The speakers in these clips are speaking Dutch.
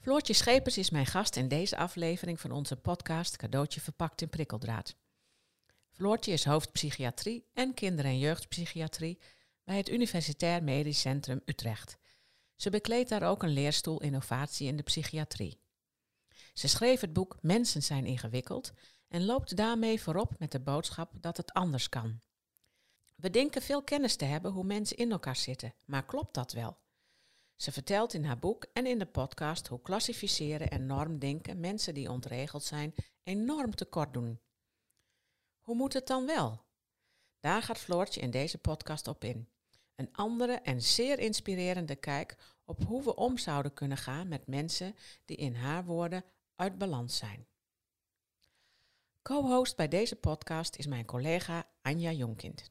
Floortje Schepers is mijn gast in deze aflevering van onze podcast Cadeautje verpakt in prikkeldraad. Floortje is hoofdpsychiatrie en kinder- en jeugdpsychiatrie bij het Universitair Medisch Centrum Utrecht. Ze bekleedt daar ook een leerstoel innovatie in de psychiatrie. Ze schreef het boek Mensen zijn ingewikkeld en loopt daarmee voorop met de boodschap dat het anders kan. We denken veel kennis te hebben hoe mensen in elkaar zitten, maar klopt dat wel? Ze vertelt in haar boek en in de podcast hoe klassificeren en normdenken mensen die ontregeld zijn enorm tekort doen. Hoe moet het dan wel? Daar gaat Floortje in deze podcast op in. Een andere en zeer inspirerende kijk op hoe we om zouden kunnen gaan met mensen die in haar woorden uit balans zijn. Co-host bij deze podcast is mijn collega Anja Jonkind.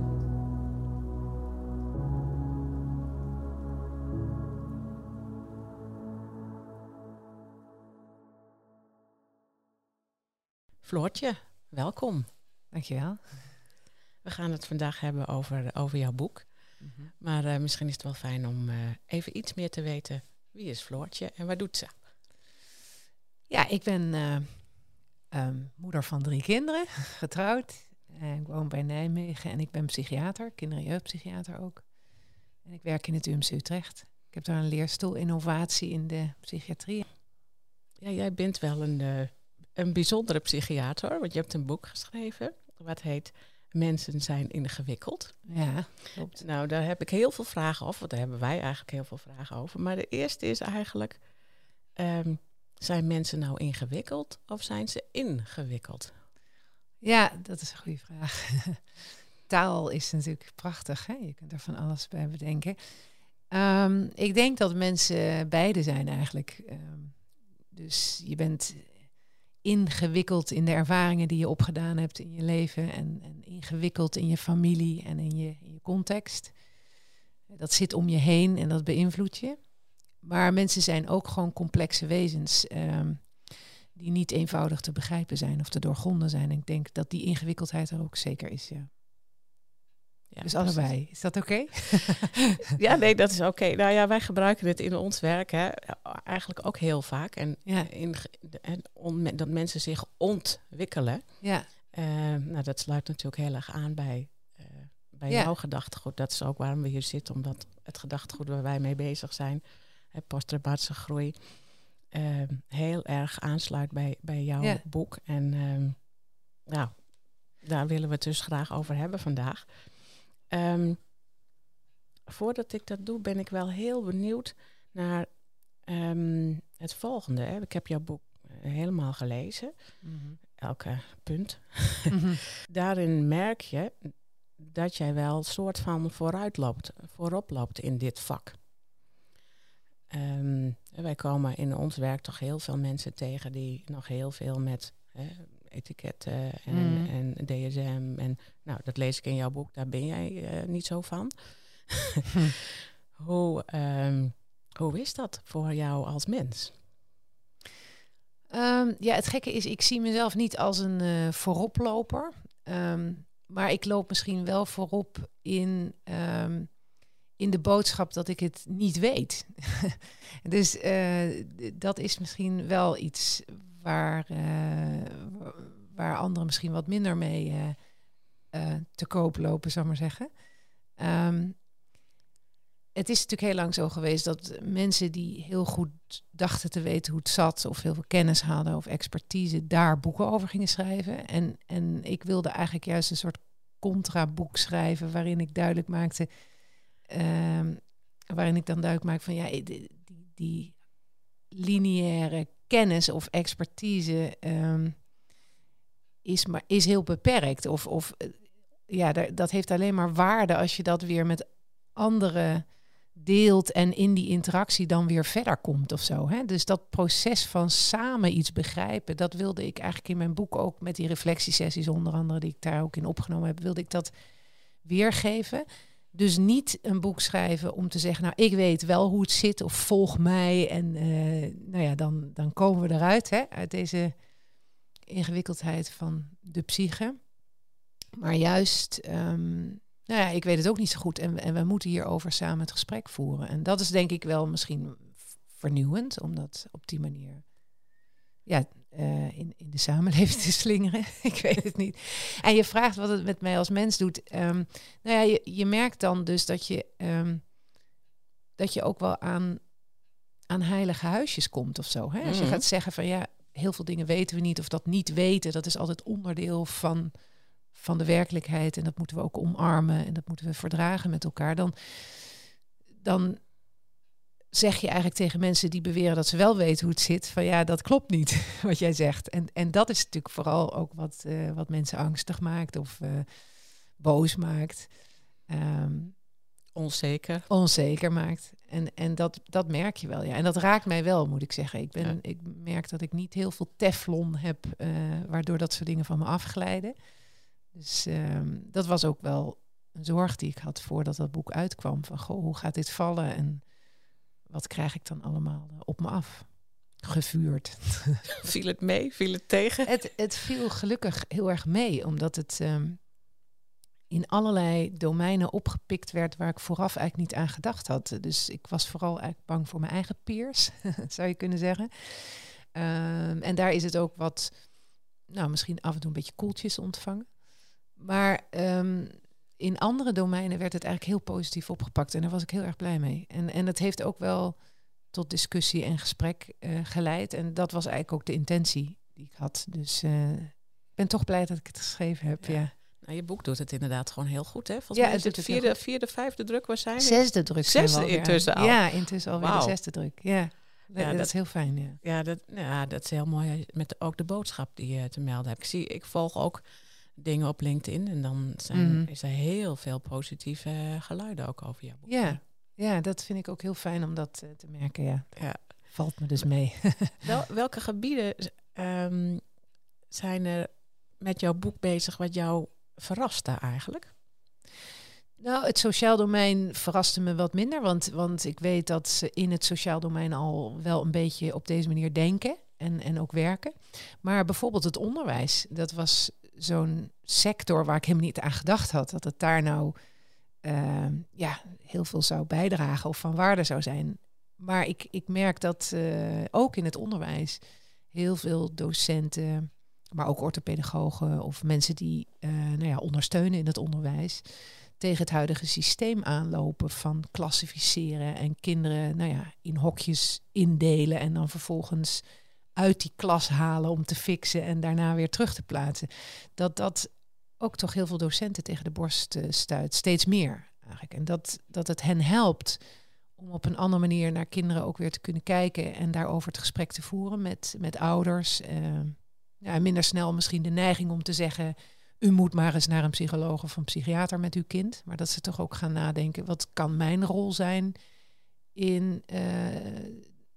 Floortje, welkom. Dankjewel. We gaan het vandaag hebben over, over jouw boek. Mhm. Maar uh, misschien is het wel fijn om uh, even iets meer te weten. Wie is Floortje en wat doet ze? Ja, ik ben uh, um, moeder van drie kinderen, getrouwd. ik woon bij Nijmegen en ik ben psychiater, kinder- en jeugdpsychiater ook. En ik werk in het UMC Utrecht. Ik heb daar een leerstoel innovatie in de psychiatrie. Ja, jij bent wel een een bijzondere psychiater, want je hebt een boek geschreven wat heet Mensen zijn ingewikkeld. Ja, klopt. Nou, daar heb ik heel veel vragen over, want daar hebben wij eigenlijk heel veel vragen over. Maar de eerste is eigenlijk, um, zijn mensen nou ingewikkeld of zijn ze ingewikkeld? Ja, dat is een goede vraag. Taal is natuurlijk prachtig, hè? je kunt er van alles bij bedenken. Um, ik denk dat mensen beide zijn eigenlijk. Um, dus je bent ingewikkeld in de ervaringen die je opgedaan hebt in je leven en, en ingewikkeld in je familie en in je, in je context. Dat zit om je heen en dat beïnvloedt je. Maar mensen zijn ook gewoon complexe wezens um, die niet eenvoudig te begrijpen zijn of te doorgronden zijn. En ik denk dat die ingewikkeldheid er ook zeker is, ja. Ja, dus allebei. Is dat oké? Okay? ja, nee, dat is oké. Okay. Nou ja, wij gebruiken het in ons werk hè, eigenlijk ook heel vaak. En, ja. in, en on, dat mensen zich ontwikkelen. Ja. Uh, nou, dat sluit natuurlijk heel erg aan bij, uh, bij ja. jouw gedachtegoed. Dat is ook waarom we hier zitten, omdat het gedachtegoed waar wij mee bezig zijn, posttraumatische groei, uh, heel erg aansluit bij, bij jouw ja. boek. En nou, daar willen we het dus graag over hebben vandaag. Um, voordat ik dat doe, ben ik wel heel benieuwd naar um, het volgende. Hè. Ik heb jouw boek helemaal gelezen, mm -hmm. elke punt. Mm -hmm. Daarin merk je dat jij wel een soort van vooruit loopt, voorop loopt in dit vak. Um, wij komen in ons werk toch heel veel mensen tegen die nog heel veel met hè, etiketten en, mm. en DSM. En nou, dat lees ik in jouw boek, daar ben jij uh, niet zo van. hm. hoe, um, hoe is dat voor jou als mens? Um, ja, het gekke is, ik zie mezelf niet als een uh, vooroploper. Um, maar ik loop misschien wel voorop in, in de boodschap dat ik het niet weet. dus uh, dat is misschien wel iets waar, uh, waar anderen misschien wat minder mee uh, uh, te koop lopen, zal ik maar zeggen. Um, het is natuurlijk heel lang zo geweest dat mensen die heel goed dachten te weten hoe het zat, of heel veel kennis hadden of expertise, daar boeken over gingen schrijven. En, en ik wilde eigenlijk juist een soort contraboek schrijven waarin ik duidelijk maakte, um, waarin ik dan duidelijk maak van ja, die, die lineaire kennis of expertise um, is, maar, is heel beperkt. Of, of ja, daar- dat heeft alleen maar waarde als je dat weer met anderen deelt en in die interactie dan weer verder komt of zo. Hè? Dus dat proces van samen iets begrijpen, dat wilde ik eigenlijk in mijn boek ook met die reflectiesessies onder andere die ik daar ook in opgenomen heb, wilde ik dat weergeven. Dus niet een boek schrijven om te zeggen, nou ik weet wel hoe het zit of volg mij en eh, nou ja, dan, dan komen we eruit hè, uit deze ingewikkeldheid van de psyche. Maar juist, ehm, nou ja, ik weet het ook niet zo goed en, en we moeten hierover samen het gesprek voeren. En dat is denk ik wel misschien vernieuwend, om dat op die manier ja, eh, in, in de samenleving te slingeren. ik weet het niet. En je vraagt wat het met mij als mens doet. Ehm, nou ja, je, je merkt dan dus dat je, ehm, dat je ook wel aan, aan heilige huisjes komt of zo. Hè? Als je Mhm. gaat zeggen van ja, heel veel dingen weten we niet of dat niet weten, dat is altijd onderdeel van, van de werkelijkheid en dat moeten we ook omarmen en dat moeten we verdragen met elkaar. Dan, dan zeg je eigenlijk tegen mensen die beweren dat ze wel weten hoe het zit, van ja, dat klopt niet wat jij zegt. En, en dat is natuurlijk vooral ook wat, eh, wat mensen angstig maakt of eh, boos maakt. Ehm, Onzeker. onzeker maakt. En, en dat, dat merk je wel, ja. En dat raakt mij wel, moet ik zeggen. Ik, ben, Ja. ik merk dat ik niet heel veel teflon heb, eh, waardoor dat soort dingen van me afglijden. Dus ehm, dat was ook wel een zorg die ik had voordat dat boek uitkwam. Van, goh, hoe gaat dit vallen en wat krijg ik dan allemaal eh, op me af? Gevuurd. Viel het mee? Viel het tegen? Het, het viel gelukkig heel erg mee, omdat het ehm, in allerlei domeinen opgepikt werd waar ik vooraf eigenlijk niet aan gedacht had. Dus ik was vooral eigenlijk bang voor mijn eigen peers, zou je kunnen zeggen. Ehm, en daar is het ook wat, nou misschien af en toe een beetje koeltjes ontvangen. Maar ehm, in andere domeinen werd het eigenlijk heel positief opgepakt en daar was ik heel erg blij mee. En, en het heeft ook wel tot discussie en gesprek eh, geleid. En dat was eigenlijk ook de intentie die ik had. Dus eh, ik ben toch blij dat ik het geschreven heb. Ja. Ja. Nou, je boek doet het inderdaad gewoon heel goed, hè? Volgens Ja, mij is het het vierde, vierde, vijfde druk waar zijn? Zesde druk. Zesde intussen al. Ja, intussen alweer Wauw. de zesde druk. Ja, dat, dat dat- is heel fijn. Ja. Ja, dat, ja, dat is heel mooi. Met de- ook de boodschap die je te melden hebt. Ik, zie, ik volg ook dingen op LinkedIn en dan zijn, Mhm. is er heel veel positieve geluiden ook over jouw boek. Ja. ja, dat vind ik ook heel fijn om dat eh, te merken. Ja. Ja. Valt me dus mee. Wel, welke gebieden ehm, zijn er met jouw boek bezig wat jou verraste eigenlijk? Nou, het sociaal domein verraste me wat minder, want, want ik weet dat ze in het sociaal domein al wel een beetje op deze manier denken en, en ook werken. Maar bijvoorbeeld het onderwijs, dat was zo'n sector waar ik helemaal niet aan gedacht had, dat het daar nou ehm, ja, heel veel zou bijdragen of van waarde zou zijn. Maar ik, ik merk dat eh, ook in het onderwijs heel veel docenten, maar ook orthopedagogen of mensen die eh, nou ja, ondersteunen in het onderwijs, tegen het huidige systeem aanlopen van klassificeren en kinderen nou ja, in hokjes indelen en dan vervolgens uit die klas halen om te fixen en daarna weer terug te plaatsen. Dat dat ook toch heel veel docenten tegen de borst eh, stuit, steeds meer eigenlijk. En dat, dat het hen helpt om op een andere manier naar kinderen ook weer te kunnen kijken en daarover het gesprek te voeren met, met ouders. eh, ja, minder snel misschien de neiging om te zeggen, u moet maar eens naar een psycholoog of een psychiater met uw kind. Maar dat ze toch ook gaan nadenken, wat kan mijn rol zijn in eh,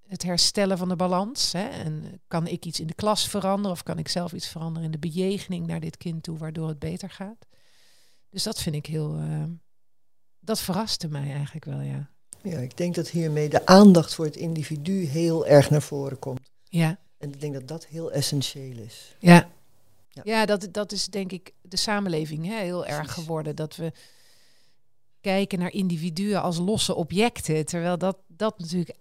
het herstellen van de balans? Hè? En kan ik iets in de klas veranderen of kan ik zelf iets veranderen in de bejegening naar dit kind toe, waardoor het beter gaat? Dus dat vind ik heel, eh, dat verraste mij eigenlijk wel, ja. Ja, ik denk dat hiermee de aandacht voor het individu heel erg naar voren komt. Ja, En ik denk dat dat heel essentieel is. Ja, Ja. ja dat, dat is denk ik de samenleving hè, heel erg geworden. Dat we kijken naar individuen als losse objecten. Terwijl dat, dat natuurlijk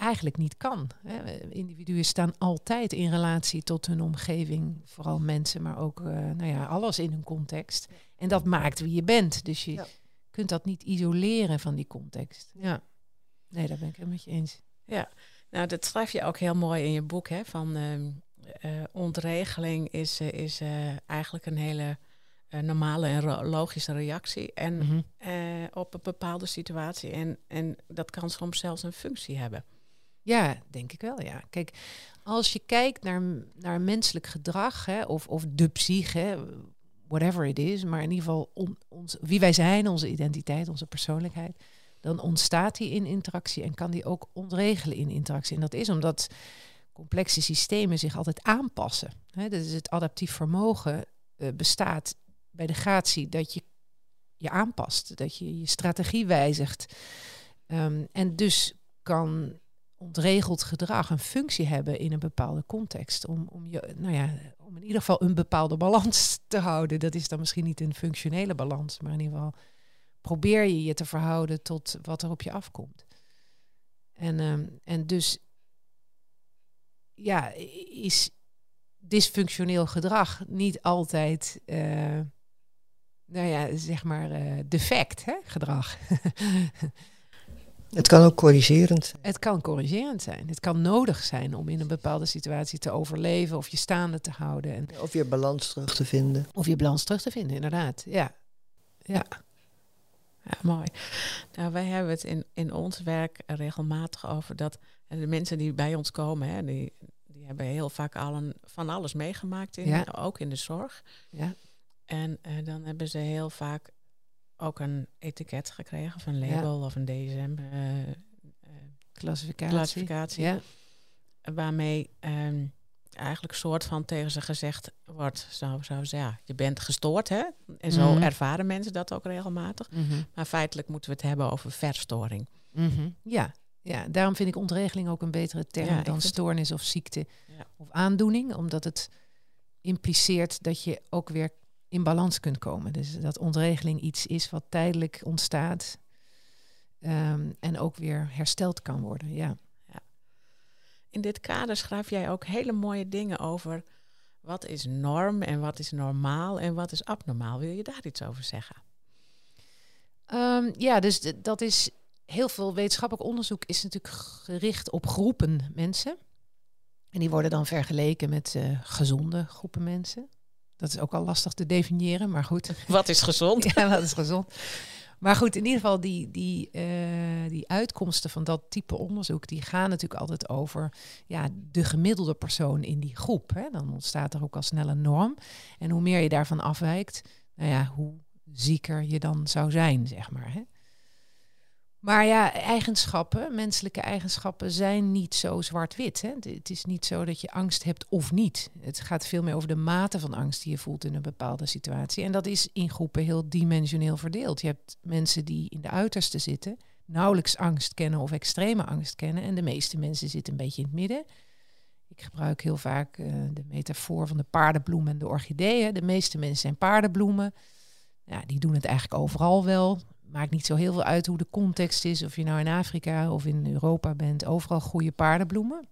eigenlijk niet kan. Hè. Individuen staan altijd in relatie tot hun omgeving. Vooral mensen, maar ook eh, nou ja, alles in hun context. En dat maakt wie je bent. Dus je Ja. kunt dat niet isoleren van die context. Ja. Nee, daar ben ik het met je eens. Nou, dat schrijf je ook heel mooi in je boek, hè? Van ehm, eh, ontregeling is, eh, is eigenlijk een hele normale en logische reactie en, Mhm. op een bepaalde situatie. En, en dat kan soms zelfs een functie hebben. Ja, denk ik wel, ja. Kijk, als je kijkt naar, naar menselijk gedrag, hè, of, of de psyche, whatever it is, maar in ieder geval on, ons, wie wij zijn, onze identiteit, onze persoonlijkheid, dan ontstaat die in interactie en kan die ook ontregelen in interactie. En dat is omdat complexe systemen zich altijd aanpassen. Hè, dus het adaptief vermogen uh, bestaat bij de gratie dat je je aanpast, dat je je strategie wijzigt. Um, en dus kan ontregeld gedrag een functie hebben in een bepaalde context. Om, om, je, nou ja, om in ieder geval een bepaalde balans te houden. Dat is dan misschien niet een functionele balans, maar in ieder geval probeer je je te verhouden tot wat er op je afkomt. En, um, en dus ja, is dysfunctioneel gedrag niet altijd, uh, nou ja, zeg maar, uh, defect hè, gedrag. Het kan ook corrigerend zijn. Het kan corrigerend zijn. Het kan nodig zijn om in een bepaalde situatie te overleven of je staande te houden. En of je balans terug te vinden. Of je balans terug te vinden, inderdaad. Ja. Ja. Ja, mooi. Nou, wij hebben het in, in ons werk regelmatig over dat de mensen die bij ons komen, hè, die, die hebben heel vaak al een, van alles meegemaakt, in, ja. ook in de zorg. Ja. En uh, dan hebben ze heel vaak ook een etiket gekregen, of een label ja. of een DSM. Uh, uh, klassificatie. klassificatie Ja. Waarmee um, eigenlijk soort van tegen ze gezegd wordt, zo, zo ja, je bent gestoord, hè? En zo Mhm. ervaren mensen dat ook regelmatig. Mhm. Maar feitelijk moeten we het hebben over verstoring. Mhm. Ja. ja, daarom vind ik ontregeling ook een betere term Ja, dan stoornis of ziekte of aandoening, omdat het impliceert dat je ook weer in balans kunt komen. Dus dat ontregeling iets is wat tijdelijk ontstaat ehm, en ook weer hersteld kan worden. Ja. In dit kader schrijf jij ook hele mooie dingen over wat is norm en wat is normaal en wat is abnormaal. Wil je daar iets over zeggen? Ehm, ja, dus dat is heel veel wetenschappelijk onderzoek is natuurlijk gericht op groepen mensen. En die worden dan vergeleken met eh, gezonde groepen mensen. Dat is ook al lastig te definiëren, maar goed. Wat is gezond? Ja, dat is gezond. Maar goed, in ieder geval die, die, eh, die uitkomsten van dat type onderzoek, die gaan natuurlijk altijd over ja, de gemiddelde persoon in die groep. Hè. Dan ontstaat er ook al snel een norm. En hoe meer je daarvan afwijkt, nou ja, hoe zieker je dan zou zijn, zeg maar. Hè. Maar ja, eigenschappen, menselijke eigenschappen zijn niet zo zwart-wit. Het- is niet zo dat je angst hebt of niet. Het gaat veel meer over de mate van angst die je voelt in een bepaalde situatie. En dat is in groepen heel dimensioneel verdeeld. Je hebt mensen die in de uiterste zitten, nauwelijks angst kennen of extreme angst kennen. En de meeste mensen zitten een beetje in het midden. Ik gebruik heel vaak eh, de metafoor van de paardenbloem en de orchideeën. De meeste mensen zijn paardenbloemen. Ja, die doen het eigenlijk overal wel. Maakt niet zo heel veel uit hoe de context is. Of je nou in Afrika of in Europa bent. Overal groeien paardenbloemen.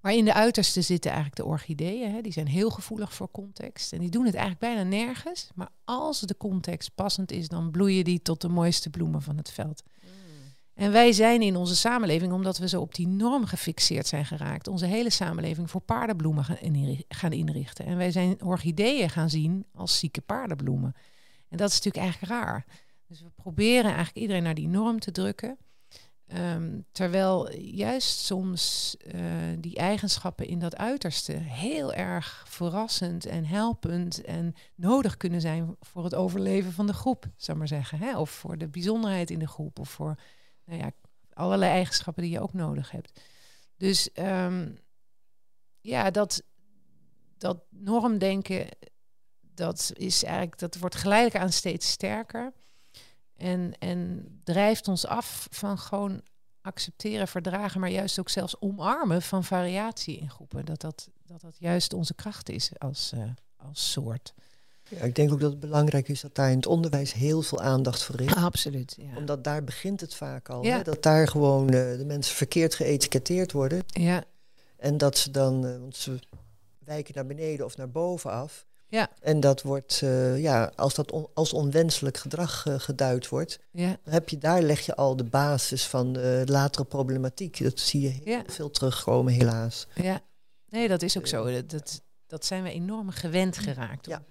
Maar in de uiterste zitten eigenlijk de orchideeën. Hè. Die zijn heel gevoelig voor context. En die doen het eigenlijk bijna nergens. Maar als de context passend is, dan bloeien die tot de mooiste bloemen van het veld. En wij zijn in onze samenleving, omdat we zo op die norm gefixeerd zijn geraakt, onze hele samenleving voor paardenbloemen gaan inrichten. En wij zijn orchideeën gaan zien als zieke paardenbloemen. En dat is natuurlijk eigenlijk raar. Dus we proberen eigenlijk iedereen naar die norm te drukken. Ehm, terwijl juist soms eh, die eigenschappen in dat uiterste heel erg verrassend en helpend en nodig kunnen zijn voor het overleven van de groep, zou maar zeggen. Hè? Of voor de bijzonderheid in de groep, of voor nou ja, allerlei eigenschappen die je ook nodig hebt. Dus ehm, ja, dat, dat normdenken, dat is eigenlijk, dat wordt geleidelijk aan steeds sterker. En, en drijft ons af van gewoon accepteren, verdragen, maar juist ook zelfs omarmen van variatie in groepen. Dat dat, dat, dat juist onze kracht is als, eh, als soort. Ja, ik denk ook dat het belangrijk is dat daar in het onderwijs heel veel aandacht voor is. Absoluut. Ja. Omdat daar begint het vaak al. Ja. Hè? Dat daar gewoon eh, de mensen verkeerd geëtiketteerd worden. ja. En dat ze dan, eh, want ze wijken naar beneden of naar boven af. Ja. En dat wordt, eh, ja, als dat on- als onwenselijk gedrag eh, geduid wordt, Ja. dan heb je, daar leg je al de basis van de latere problematiek. Dat zie je heel Ja. veel terugkomen, helaas. Ja, nee, dat is ook zo. Dat, dat, dat zijn we enorm gewend geraakt. Ja.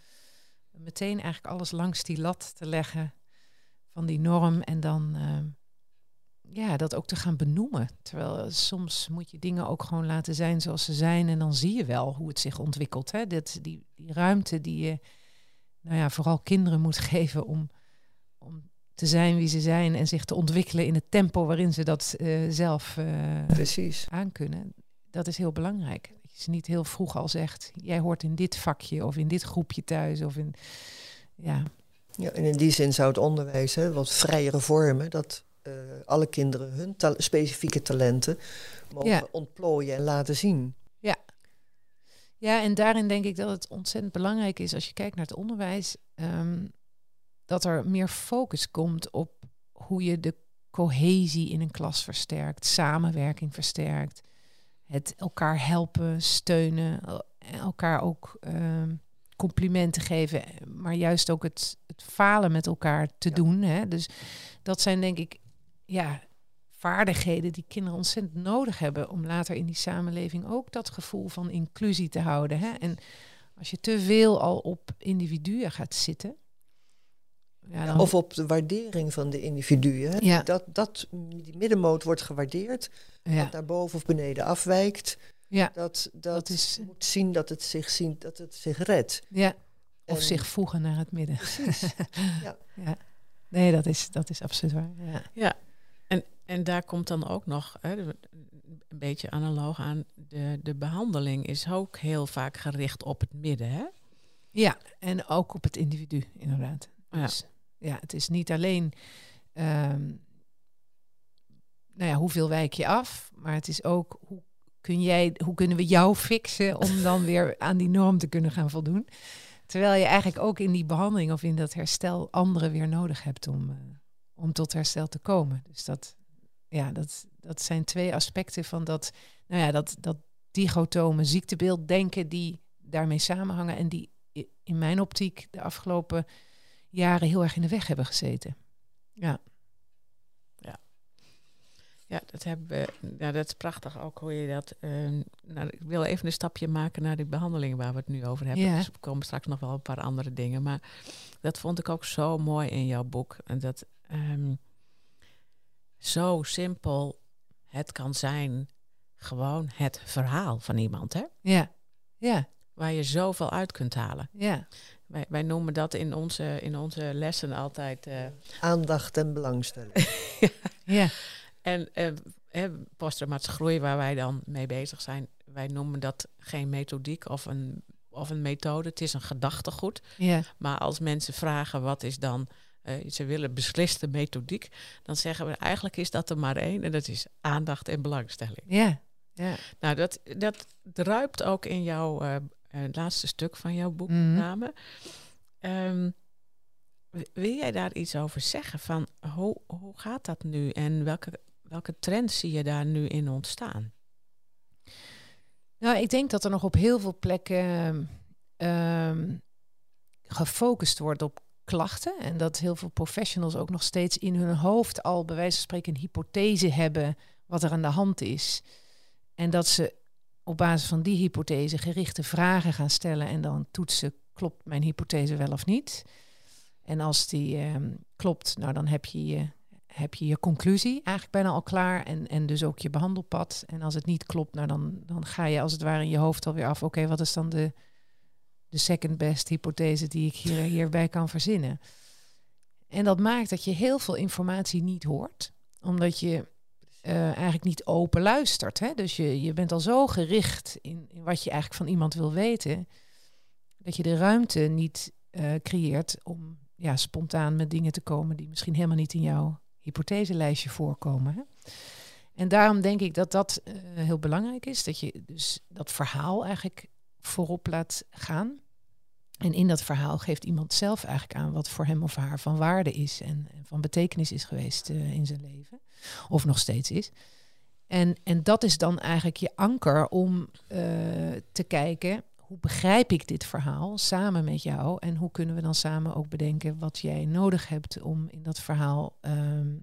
Om meteen eigenlijk alles langs die lat te leggen van die norm en dan ehm, ja, dat ook te gaan benoemen. Terwijl eh, soms moet je dingen ook gewoon laten zijn zoals ze zijn en dan zie je wel hoe het zich ontwikkelt. Hè? Dat, die, die ruimte die je nou ja, vooral kinderen moet geven om, om te zijn wie ze zijn en zich te ontwikkelen in het tempo waarin ze dat eh, zelf uh, Precies. aankunnen. Dat is heel belangrijk. Dat je ze niet heel vroeg al zegt, jij hoort in dit vakje of in dit groepje thuis of in ja. Ja, en in die zin zou het onderwijs hè, wat vrijere vormen, dat uh, alle kinderen hun ta specifieke talenten mogen Ja. ontplooien en laten zien. Ja, en daarin denk ik dat het ontzettend belangrijk is als je kijkt naar het onderwijs, ehm, dat er meer focus komt op hoe je de cohesie in een klas versterkt, samenwerking versterkt, het elkaar helpen, steunen, el- elkaar ook ehm, complimenten geven, maar juist ook het, het falen met elkaar te Ja. doen. Hè? Dus dat zijn denk ik ja, vaardigheden die kinderen ontzettend nodig hebben om later in die samenleving ook dat gevoel van inclusie te houden. Hè? En als je te veel al op individuen gaat zitten. Ja, dan, Of op de waardering van de individuen. Ja. Dat, dat die middenmoot wordt gewaardeerd, ja, wat naar boven of beneden afwijkt. ja, Dat, dat, dat is. moet zien dat het zich, zien, dat het zich redt. Ja, of En- zich voegen naar het midden. Precies. Ja. ja. Nee, dat is, dat is absoluut waar. Ja. Ja, en, en daar komt dan ook nog hè, een beetje analoog aan. De, de behandeling is ook heel vaak gericht op het midden. Hè? ja, en ook op het individu, inderdaad. Ja. Dus ja, het is niet alleen. ehm, nou ja, hoeveel wijk je af, maar het is ook hoe, kun jij, hoe kunnen we jou fixen om dan weer aan die norm te kunnen gaan voldoen. Terwijl je eigenlijk ook in die behandeling of in dat herstel anderen weer nodig hebt om, eh, om tot herstel te komen. Dus dat, ja, dat, dat zijn twee aspecten van dat, nou ja, dat, dat dichotome ziektebeeld denken die daarmee samenhangen en die in mijn optiek de afgelopen jaren heel erg in de weg hebben gezeten. Ja, Ja, dat, hebben we, ja, dat is prachtig ook hoe je dat. eh, nou, ik wil even een stapje maken naar die behandeling waar we het nu over hebben. Ja. Dus er komen straks nog wel een paar andere dingen. Maar dat vond ik ook zo mooi in jouw boek. En dat ehm, zo simpel het kan zijn. Gewoon het verhaal van iemand, hè? ja, ja, Waar je zoveel uit kunt halen. ja, Wij, wij noemen dat in onze, in onze lessen altijd. eh, Aandacht en belangstelling. ja, En eh, hè, posttraumatische groei, waar wij dan mee bezig zijn, wij noemen dat geen methodiek of een, of een methode. Het is een gedachtegoed. ja, Maar als mensen vragen wat is dan, eh, ze willen besliste methodiek, dan zeggen we eigenlijk is dat er maar één en dat is aandacht en belangstelling. ja, ja. Nou, dat, dat druipt ook in jouw eh, eh, laatste stuk van jouw boek Mhm. namen. Ehm, wil jij daar iets over zeggen? Van hoe, hoe gaat dat nu en welke, welke trends zie je daar nu in ontstaan? Nou, ik denk dat er nog op heel veel plekken ehm, gefocust wordt op klachten. En dat heel veel professionals ook nog steeds in hun hoofd al bij wijze van spreken een hypothese hebben wat er aan de hand is. En dat ze op basis van die hypothese gerichte vragen gaan stellen en dan toetsen, klopt mijn hypothese wel of niet? En als die ehm, klopt, nou dan heb je je, heb je je conclusie eigenlijk bijna al klaar en, en dus ook je behandelpad. En als het niet klopt, nou dan, dan ga je als het ware in je hoofd alweer af. Oké, wat is dan de, de second best hypothese die ik hier, hierbij kan verzinnen? En dat maakt dat je heel veel informatie niet hoort, omdat je eh, eigenlijk niet open luistert. Hè? Dus je, je bent al zo gericht in, in wat je eigenlijk van iemand wil weten, dat je de ruimte niet eh, creëert om ja, spontaan met dingen te komen die misschien helemaal niet in jouw hypotheselijstje voorkomen. En daarom denk ik dat dat eh, heel belangrijk is, dat je dus dat verhaal eigenlijk voorop laat gaan. En in dat verhaal geeft iemand zelf eigenlijk aan wat voor hem of haar van waarde is en, van betekenis is geweest eh, in zijn leven, of nog steeds is. En, en dat is dan eigenlijk je anker om eh, te kijken, hoe begrijp ik dit verhaal samen met jou en hoe kunnen we dan samen ook bedenken wat jij nodig hebt om in dat verhaal ehm,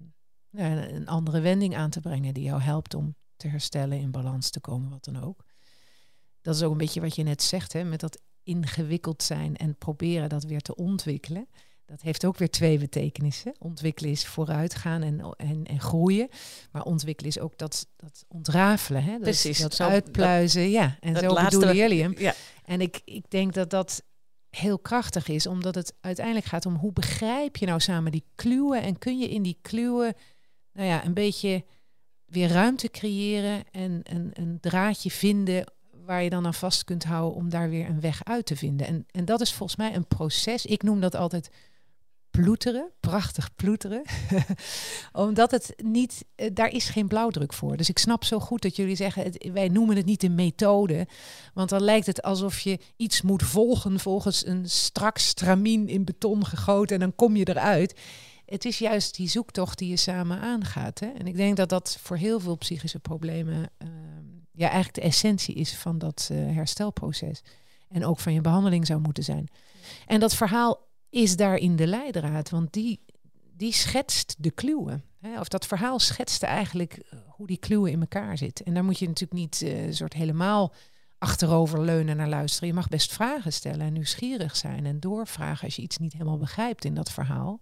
een andere wending aan te brengen die jou helpt om te herstellen, in balans te komen, wat dan ook. Dat is ook een beetje wat je net zegt, hè, met dat ingewikkeld zijn en proberen dat weer te ontwikkelen. Dat heeft ook weer twee betekenissen. Ontwikkelen is vooruitgaan en, en, en groeien. Maar ontwikkelen is ook dat, dat ontrafelen. Hè? Dat, Precies, Dat zo- uitpluizen. ja, en zo bedoelen jullie hem. Ja, En ik, ik denk dat dat heel krachtig is, omdat het uiteindelijk gaat om hoe begrijp je nou samen die kluwen en kun je in die kluwen nou ja, een beetje weer ruimte creëren en een, een draadje vinden waar je dan aan vast kunt houden om daar weer een weg uit te vinden. En, en dat is volgens mij een proces. Ik noem dat altijd ploeteren, prachtig ploeteren. Omdat het niet, eh, daar is geen blauwdruk voor. Dus ik snap zo goed dat jullie zeggen, wij noemen het niet een methode. Want dan lijkt het alsof je iets moet volgen volgens een strak stramien in beton gegoten en dan kom je eruit. Het is juist die zoektocht die je samen aangaat. Hè? En ik denk dat dat voor heel veel psychische problemen uh, ja, eigenlijk de essentie is van dat uh, herstelproces. En ook van je behandeling zou moeten zijn. En dat verhaal is daarin de leidraad, want die, die schetst de kluwen. Of dat verhaal schetste eigenlijk eh, hoe die kluwen in elkaar zitten. En daar moet je natuurlijk niet uh, soort helemaal achterover leunen naar luisteren. Je mag best vragen stellen en nieuwsgierig zijn en doorvragen als je iets niet helemaal begrijpt in dat verhaal.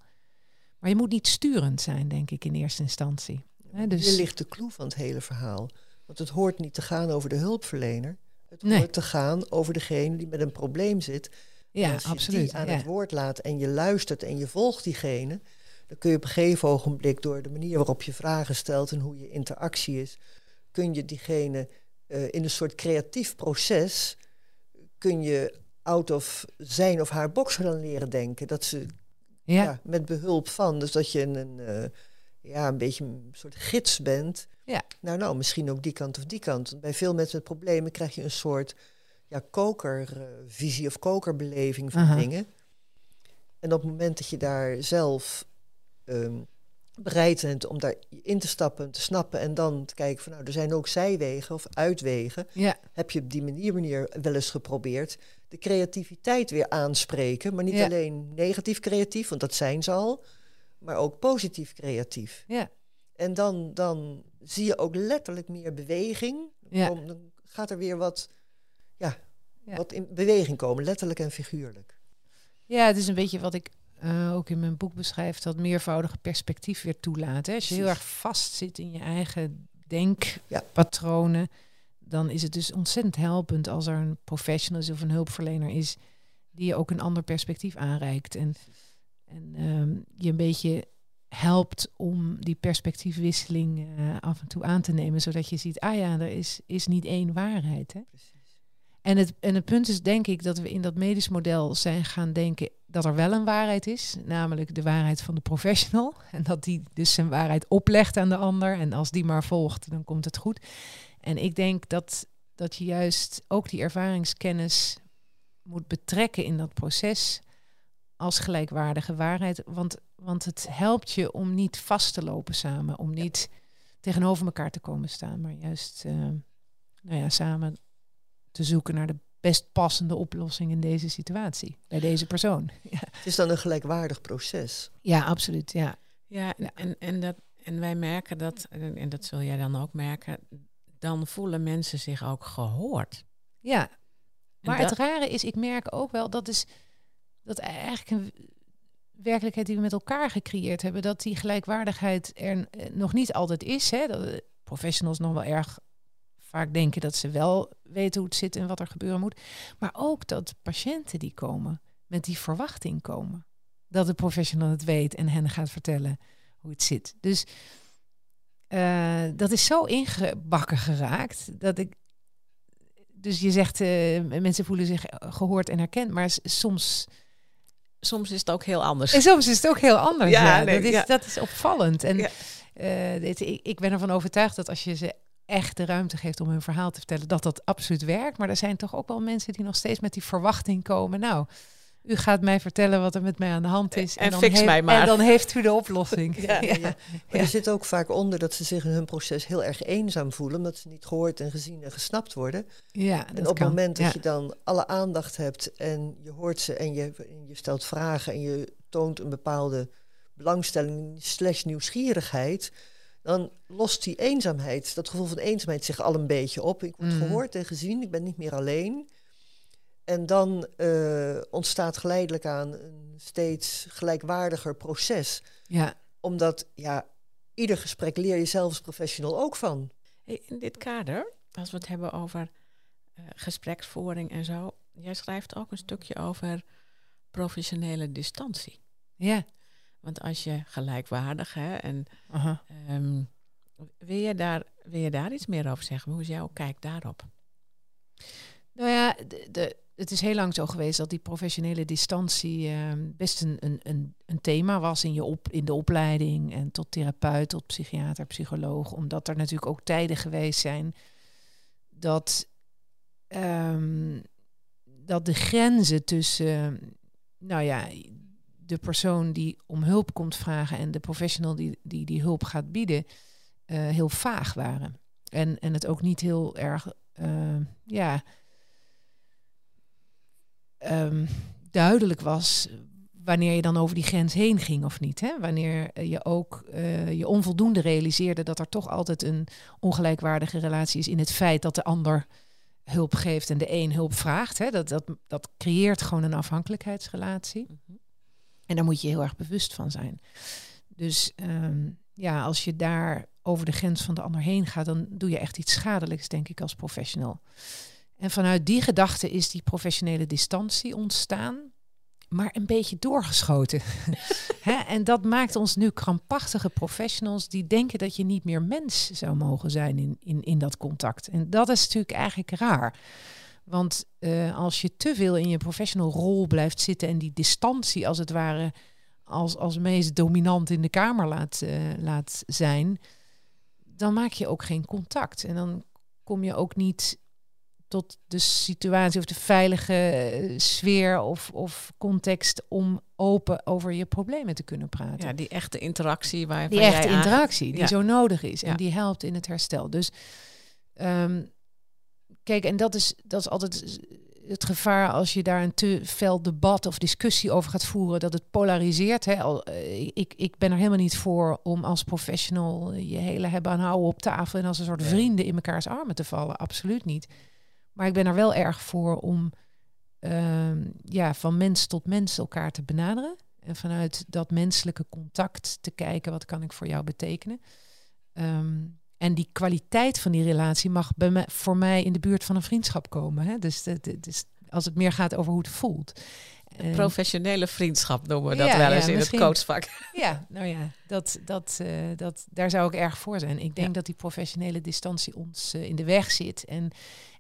Maar je moet niet sturend zijn, denk ik, in eerste instantie. He, dus... Hier ligt de clue van het hele verhaal. Want het hoort niet te gaan over de hulpverlener. Het hoort te gaan over degene die met een probleem zit ja, als je absoluut. die aan het woord laat en je luistert en je volgt diegene, dan kun je op een gegeven ogenblik door de manier waarop je vragen stelt en hoe je interactie is, kun je diegene uh, in een soort creatief proces, kun je out of zijn of haar box gaan leren denken. Dat ze ja. ja met behulp van, dus dat je een, uh, ja, een beetje een soort gids bent. Ja. Nou, nou, misschien ook die kant of die kant. Bij veel mensen met problemen krijg je een soort ja, kokervisie of kokerbeleving van dingen. En op het moment dat je daar zelf um, bereid bent om daar in te stappen, te snappen en dan te kijken van nou, er zijn ook zijwegen of uitwegen. Ja. Heb je op die manier, manier wel eens geprobeerd de creativiteit weer aanspreken, maar niet alleen negatief creatief, want dat zijn ze al, maar ook positief creatief. Ja. En dan, dan zie je ook letterlijk meer beweging. Ja. Dan gaat er weer wat ja, wat in beweging komen, letterlijk en figuurlijk. Ja, het is een beetje wat ik uh, ook in mijn boek beschrijf, dat meervoudige perspectief weer toelaat. Hè? Als je heel erg vast zit in je eigen denkpatronen, dan is het dus ontzettend helpend als er een professional is of een hulpverlener is die je ook een ander perspectief aanreikt. En, en um, je een beetje helpt om die perspectiefwisseling uh, af en toe aan te nemen, zodat je ziet, ah ja, er is, is niet één waarheid. Hè? En het, en het punt is denk ik dat we in dat medisch model zijn gaan denken dat er wel een waarheid is, namelijk de waarheid van de professional. En dat die dus zijn waarheid oplegt aan de ander. En als die maar volgt, dan komt het goed. En ik denk dat, dat je juist ook die ervaringskennis moet betrekken in dat proces als gelijkwaardige waarheid. Want, want het helpt je om niet vast te lopen samen, om niet tegenover elkaar te komen staan, maar juist uh, nou ja, samen te zoeken naar de best passende oplossing in deze situatie, bij deze persoon. Ja. Het is dan een gelijkwaardig proces. Ja, absoluut. Ja, ja, En, en, dat, en wij merken dat, en dat zul jij dan ook merken, dan voelen mensen zich ook gehoord. Ja, maar het rare is, ik merk ook wel, dat is dat eigenlijk een werkelijkheid die we met elkaar gecreëerd hebben, dat die gelijkwaardigheid er eh, nog niet altijd is. Hè? Dat professionals nog wel erg vaak denken dat ze wel weten hoe het zit en wat er gebeuren moet. Maar ook dat patiënten die komen met die verwachting komen. Dat de professional het weet en hen gaat vertellen hoe het zit. Dus uh, dat is zo ingebakken geraakt dat ik. Dus je zegt, mensen voelen zich gehoord en herkend, maar soms. Soms is het ook heel anders. En soms is het ook heel anders. Ja, ja. Nee, dat, is, dat is opvallend. En uh, dit, ik, ik ben ervan overtuigd dat als je ze echt de ruimte geeft om hun verhaal te vertellen, dat dat absoluut werkt. Maar er zijn toch ook wel mensen die nog steeds met die verwachting komen. Nou, u gaat mij vertellen wat er met mij aan de hand is. En, en dan fix mij maar. En dan heeft u de oplossing. ja, er zit ook vaak onder dat ze zich in hun proces heel erg eenzaam voelen. Omdat ze niet gehoord en gezien en gesnapt worden. Ja, en op het moment dat je dan alle aandacht hebt en je hoort ze en je, je stelt vragen en je toont een bepaalde belangstelling slash nieuwsgierigheid dan lost die eenzaamheid, dat gevoel van eenzaamheid zich al een beetje op. Ik word mm. gehoord en gezien, ik ben niet meer alleen. En dan uh, ontstaat geleidelijk aan een steeds gelijkwaardiger proces. Ja. Omdat ja, ieder gesprek leer je zelf als professional ook van. in dit kader, als we het hebben over uh, gespreksvoering en zo, jij schrijft ook een stukje over professionele distantie. Ja. Want als je gelijkwaardig hè, en ehm, wil, je daar, wil je daar iets meer over zeggen? Hoe is jouw kijk daarop? Nou ja, de, de, het is heel lang zo geweest dat die professionele distantie ehm, best een, een, een, thema was in, je op, in de opleiding. En tot therapeut, tot psychiater, psycholoog. Omdat er natuurlijk ook tijden geweest zijn dat, ehm, dat de grenzen tussen, nou ja, de persoon die om hulp komt vragen en de professional die die, die hulp gaat bieden, eh, heel vaag waren. En, en het ook niet heel erg, eh, ja, ehm, duidelijk was wanneer je dan over die grens heen ging of niet. Hè? Wanneer je ook eh, je onvoldoende realiseerde dat er toch altijd een ongelijkwaardige relatie is in het feit dat de ander hulp geeft en de een hulp vraagt. Hè? Dat, dat, dat creëert gewoon een afhankelijkheidsrelatie. En daar moet je heel erg bewust van zijn. Dus ehm, ja, als je daar over de grens van de ander heen gaat, dan doe je echt iets schadelijks, denk ik, als professional. En vanuit die gedachte is die professionele distantie ontstaan, maar een beetje doorgeschoten. En dat maakt ons nu krampachtige professionals die denken dat je niet meer mens zou mogen zijn in, in, in dat contact. En dat is natuurlijk eigenlijk raar. Want uh, als je te veel in je professional rol blijft zitten en die distantie als het ware als, als meest dominant in de kamer laat, uh, laat zijn, dan maak je ook geen contact. En dan kom je ook niet tot de situatie of de veilige uh, sfeer of, of context om open over je problemen te kunnen praten. Ja, die echte interactie waar die echte interactie die ja. zo nodig is en ja. die helpt in het herstel. Dus um, kijk, en dat is, dat is altijd het gevaar als je daar een te fel debat of discussie over gaat voeren, dat het polariseert. Hè. Al, ik, ik ben er helemaal niet voor om als professional je hele hebben aan houden op tafel en als een soort vrienden in mekaars armen te vallen. Absoluut niet. Maar ik ben er wel erg voor om uh, ja, van mens tot mens elkaar te benaderen. En vanuit dat menselijke contact te kijken, wat kan ik voor jou betekenen. Um, en die kwaliteit van die relatie mag bij mij, voor mij in de buurt van een vriendschap komen. Hè? Dus, dus als het meer gaat over hoe het voelt. Een professionele vriendschap noemen we dat ja, wel eens ja, in het coachvak. Ja, nou ja, dat, dat, uh, dat, daar zou ik erg voor zijn. Ik denk ja. dat die professionele distantie ons uh, in de weg zit. En,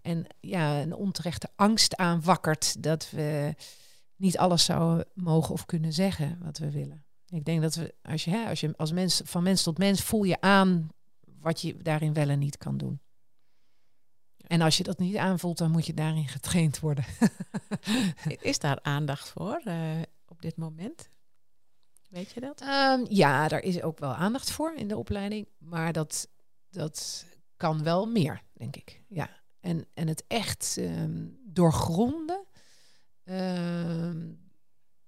en ja, een onterechte angst aanwakkert dat we niet alles zouden mogen of kunnen zeggen wat we willen. Ik denk dat we, als je, hè, als je als mens van mens tot mens voel je aan wat je daarin wel en niet kan doen. En als je dat niet aanvoelt, dan moet je daarin getraind worden. Is daar aandacht voor uh, op dit moment? Weet je dat? Um, ja, daar is ook wel aandacht voor in de opleiding. Maar dat, dat kan wel meer, denk ik. Ja. En, en het echt um, doorgronden. Um,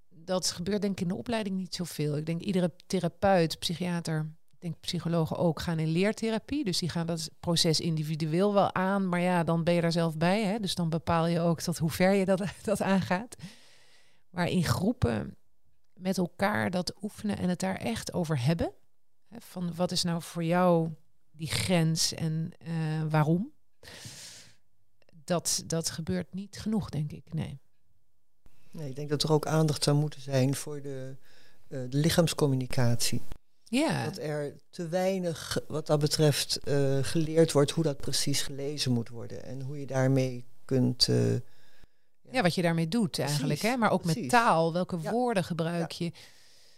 dat gebeurt denk ik in de opleiding niet zoveel. Ik denk iedere therapeut, psychiater, denk psychologen ook gaan in leertherapie. Dus die gaan dat proces individueel wel aan. Maar ja, dan ben je daar zelf bij. Hè? Dus dan bepaal je ook tot hoe ver je dat, dat aangaat. Maar in groepen met elkaar dat oefenen en het daar echt over hebben. Hè? Van wat is nou voor jou die grens en uh, waarom? Dat, dat gebeurt niet genoeg, denk ik. Nee. nee. Ik denk dat er ook aandacht zou moeten zijn voor de, uh, de lichaamscommunicatie. Ja. Dat er te weinig, wat dat betreft, uh, geleerd wordt hoe dat precies gelezen moet worden. En hoe je daarmee kunt. Uh, ja. ja. wat je daarmee doet eigenlijk. Hè? Maar ook precies. met taal. Welke ja. woorden gebruik je?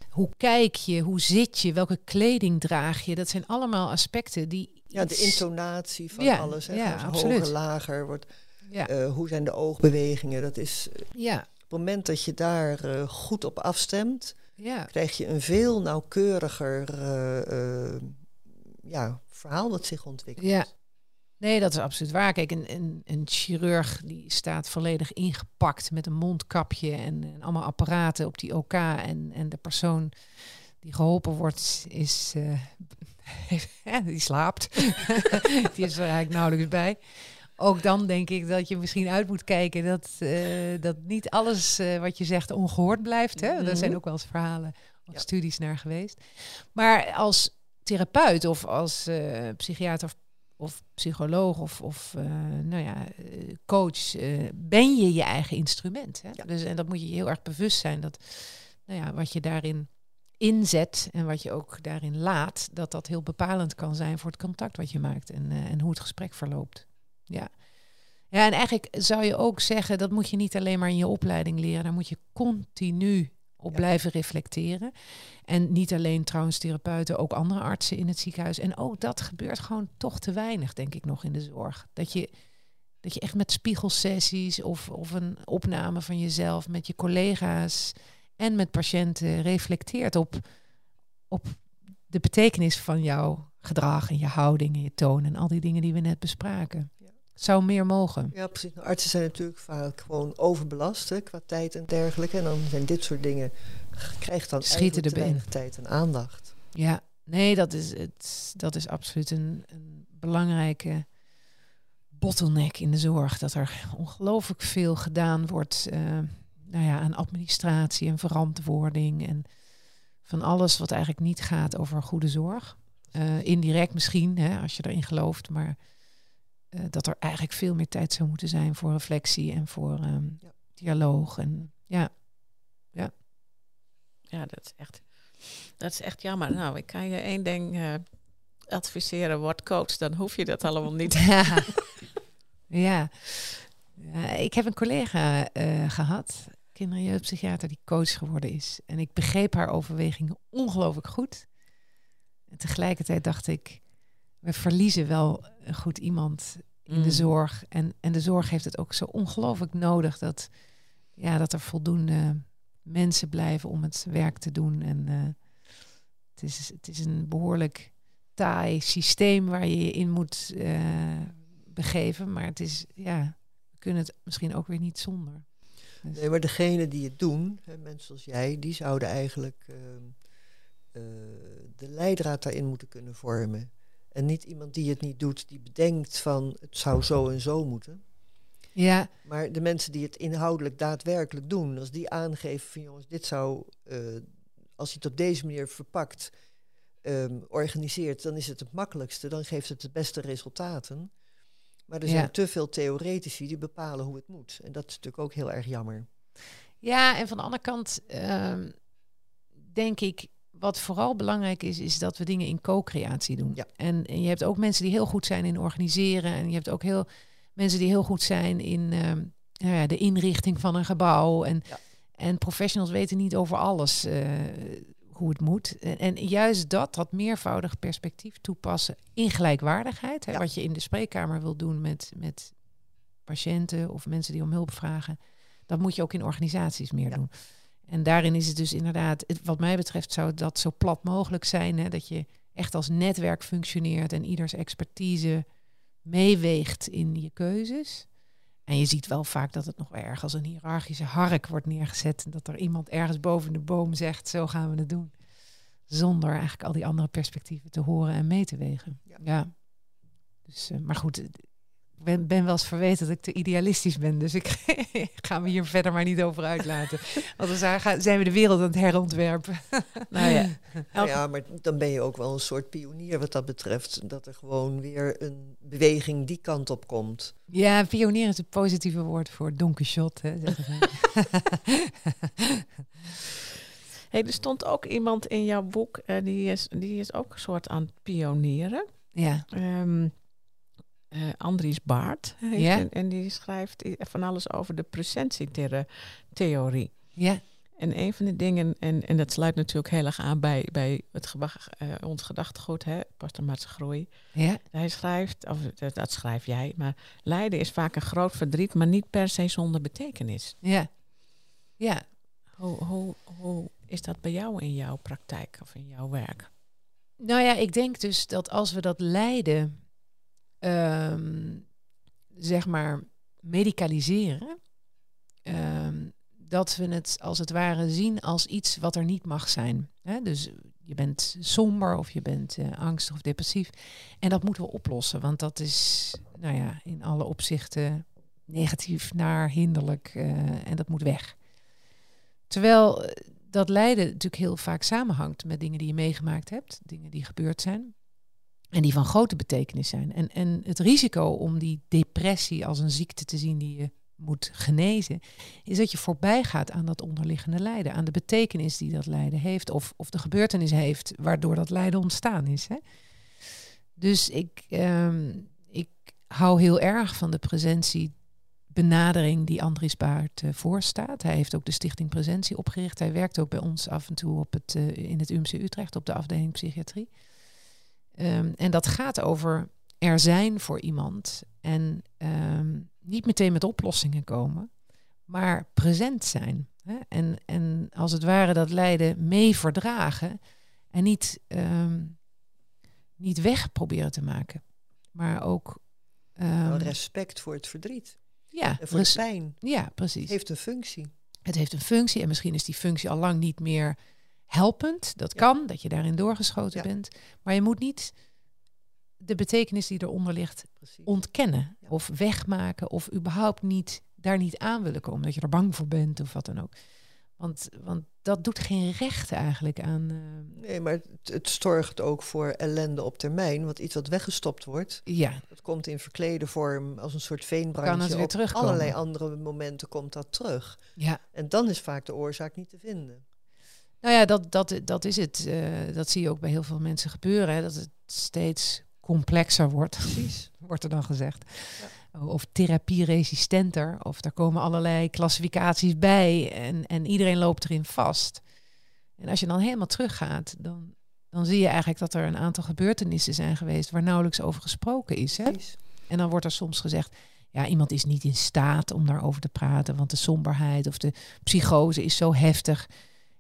Hoe kijk je? Hoe zit je? Welke kleding draag je? Dat zijn allemaal aspecten die. Ja, de intonatie van alles. Hè? Ja, absoluut. Hoger, lager wordt. Ja. Uh, hoe zijn de oogbewegingen? Dat is. Ja. Op het moment dat je daar goed op afstemt ja. krijg je een veel nauwkeuriger uh, uh, ja, verhaal dat zich ontwikkelt. Ja. Nee, dat is absoluut waar. Kijk, een, een, een chirurg die staat volledig ingepakt met een mondkapje en, en allemaal apparaten op die OK. En, en de persoon die geholpen wordt, is, uh, die slaapt. die is er eigenlijk nauwelijks bij ook dan denk ik dat je misschien uit moet kijken dat, uh, dat niet alles uh, wat je zegt ongehoord blijft. Hè? Zijn ook wel eens verhalen of ja. studies naar geweest. Maar als therapeut of als uh, psychiater of, of psycholoog of, of nou ja, eh, coach, ben je je eigen instrument. Hè? Ja. Dus, en dat moet je je heel erg bewust zijn dat nou ja, wat je daarin inzet en wat je ook daarin laat, dat dat heel bepalend kan zijn voor het contact wat je maakt en, en hoe het gesprek verloopt. Ja. ja, en eigenlijk zou je ook zeggen, dat moet je niet alleen maar in je opleiding leren, daar moet je continu op Ja. blijven reflecteren. En niet alleen trouwens therapeuten, ook andere artsen in het ziekenhuis. En ook dat gebeurt gewoon toch te weinig, denk ik nog, in de zorg. Dat je, dat je echt met spiegelsessies of, of een opname van jezelf met je collega's en met patiënten reflecteert op, op de betekenis van jouw gedrag en je houding en je toon en al die dingen die we net bespraken. Zou meer mogen. Ja, precies. Nou, artsen zijn natuurlijk vaak gewoon overbelast hè, qua tijd en dergelijke. En dan zijn dit soort dingen, krijgt dan Schieten erbij. weinig tijd en aandacht. Ja, nee, dat is, het, dat is absoluut een, een belangrijke bottleneck in de zorg. Dat er ongelooflijk veel gedaan wordt eh, nou ja, aan administratie en verantwoording. En van alles wat eigenlijk niet gaat over goede zorg. Eh, indirect misschien, hè, als je erin gelooft. Maar eh, dat er eigenlijk veel meer tijd zou moeten zijn voor reflectie en voor ehm, Ja. dialoog. En ja, Ja, dat is echt, dat is echt jammer. Nou, ik kan je één ding eh, adviseren, word coach, dan hoef je dat allemaal niet. Ja. ja. Ja, ik heb een collega eh, gehad, kinder- en jeugdpsychiater, die coach geworden is. En ik begreep haar overwegingen ongelooflijk goed. En tegelijkertijd dacht ik, we verliezen wel een goed iemand in de Mm. zorg. En, en de zorg heeft het ook zo ongelooflijk nodig dat, ja, dat er voldoende mensen blijven om het werk te doen. En eh, het, is, het is een behoorlijk taai systeem waar je je in moet eh, begeven. Maar het is, ja, we kunnen het misschien ook weer niet zonder. Dus- Nee, maar degene die het doen, hè, mensen zoals jij, die zouden eigenlijk ehm, eh, de leidraad daarin moeten kunnen vormen. En niet iemand die het niet doet, die bedenkt van het zou zo en zo moeten. ja, Maar de mensen die het inhoudelijk daadwerkelijk doen, als die aangeven van jongens, dit zou, eh, als je het op deze manier verpakt, ehm, organiseert, dan is het het makkelijkste, dan geeft het de beste resultaten. Maar er Ja. zijn te veel theoretici die bepalen hoe het moet. En dat is natuurlijk ook heel erg jammer. Ja, en van de andere kant ehm, denk ik, wat vooral belangrijk is, is dat we dingen in co-creatie doen. Ja. En, en je hebt ook mensen die heel goed zijn in organiseren. En je hebt ook heel mensen die heel goed zijn in ehm, nou ja, de inrichting van een gebouw. En, Ja. en professionals weten niet over alles eh, hoe het moet. En, en juist dat, dat meervoudig perspectief toepassen in gelijkwaardigheid. Hè, Ja. Wat je in de spreekkamer wil doen met, met patiënten of mensen die om hulp vragen. Dat moet je ook in organisaties meer doen. En daarin is het dus inderdaad, het- wat mij betreft zou dat zo plat mogelijk zijn. Hè, dat je echt als netwerk functioneert en ieders expertise meeweegt in je keuzes. En je ziet wel vaak dat het nog wel erg als een hiërarchische hark wordt neergezet. En dat er iemand ergens boven de boom zegt, zo gaan we het doen. Zonder eigenlijk al die andere perspectieven te horen en mee te wegen. Ja. Ja. Dus, eh, maar goed, ben, ben wel eens verweten dat ik te idealistisch ben. Dus ik ga me hier verder maar niet over uitlaten. Want dan zijn- gaan- zijn we de wereld aan het herontwerpen. Nou ja, Nou ja, maar dan ben je ook wel een soort pionier wat dat betreft. Dat er gewoon weer een beweging die kant op komt. Ja, pionier is het positieve woord voor Don Quixote. Hè, hey, er stond ook iemand in jouw boek, eh, die, is, die is ook een soort aan het pionieren. ja, Ehm eh, Andries Baart. En, en die schrijft van alles over de presentietheorie. ja, En een van de dingen, en, en dat sluit natuurlijk heel erg aan bij, bij het gebag, eh, ons gedachtegoed, hè, groei. ja, Hij schrijft, of dat, dat schrijf jij, maar lijden is vaak een groot verdriet, maar niet per se zonder betekenis. ja. Ja, Hoe, hoe, hoe is dat bij jou in jouw praktijk of in jouw werk? Nou ja, ik denk dus dat als we dat lijden, ehm, zeg maar, medicaliseren, ehm, dat we het als het ware zien als iets wat er niet mag zijn. Dus je bent somber of je bent eh, angstig of depressief. En dat moeten we oplossen, want dat is, nou ja, in alle opzichten negatief, naar, hinderlijk eh, en dat moet weg. Terwijl eh, dat lijden natuurlijk heel vaak samenhangt met dingen die je meegemaakt hebt, dingen die gebeurd zijn. En die van grote betekenis zijn. En, en het risico om die depressie als een ziekte te zien die je moet genezen, is dat je voorbij gaat aan dat onderliggende lijden, aan de betekenis die dat lijden heeft, of, of de gebeurtenis heeft waardoor dat lijden ontstaan is. Hè? Dus ik, ehm, ik hou heel erg van de presentie benadering die Andries Baart uh, voorstaat. Hij heeft ook de Stichting Presentie opgericht. Hij werkt ook bij ons af en toe op het, uh, in het UMC Utrecht op de afdeling psychiatrie. Um, en dat gaat over er zijn voor iemand en um, niet meteen met oplossingen komen, maar present zijn. Hè? En, en als het ware dat lijden mee verdragen en niet, um, niet weg proberen te maken, maar ook. Respect voor het verdriet. Ja, en voor de pijn. Ja, precies. Het heeft een functie. Het heeft een functie en misschien is die functie al lang niet meer helpend. Dat ja. kan, dat je daarin doorgeschoten ja. bent. Maar je moet niet de betekenis die eronder ligt Precies. ontkennen ja. of wegmaken of überhaupt niet daar niet aan willen komen, dat je er bang voor bent of wat dan ook. Want, want dat doet geen recht eigenlijk aan. Uh... Nee, maar het, het, zorgt ook voor ellende op termijn. Want iets wat weggestopt wordt, ja. dat komt in verklede vorm als een soort veenbrandje. Kan het weer op allerlei andere momenten komt dat terug. Ja. En dan is vaak de oorzaak niet te vinden. Nou ja, dat, dat, dat is het. Uh, dat zie je ook bij heel veel mensen gebeuren. Hè, dat het steeds complexer wordt, Precies. wordt er dan gezegd. Ja. Of therapieresistenter, of daar komen allerlei klassificaties bij en, en iedereen loopt erin vast. En als je dan helemaal teruggaat, dan, dan zie je eigenlijk dat er een aantal gebeurtenissen zijn geweest waar nauwelijks over gesproken is. Hè? En dan wordt er soms gezegd, ja, iemand is niet in staat om daarover te praten, want de somberheid of de psychose is zo heftig.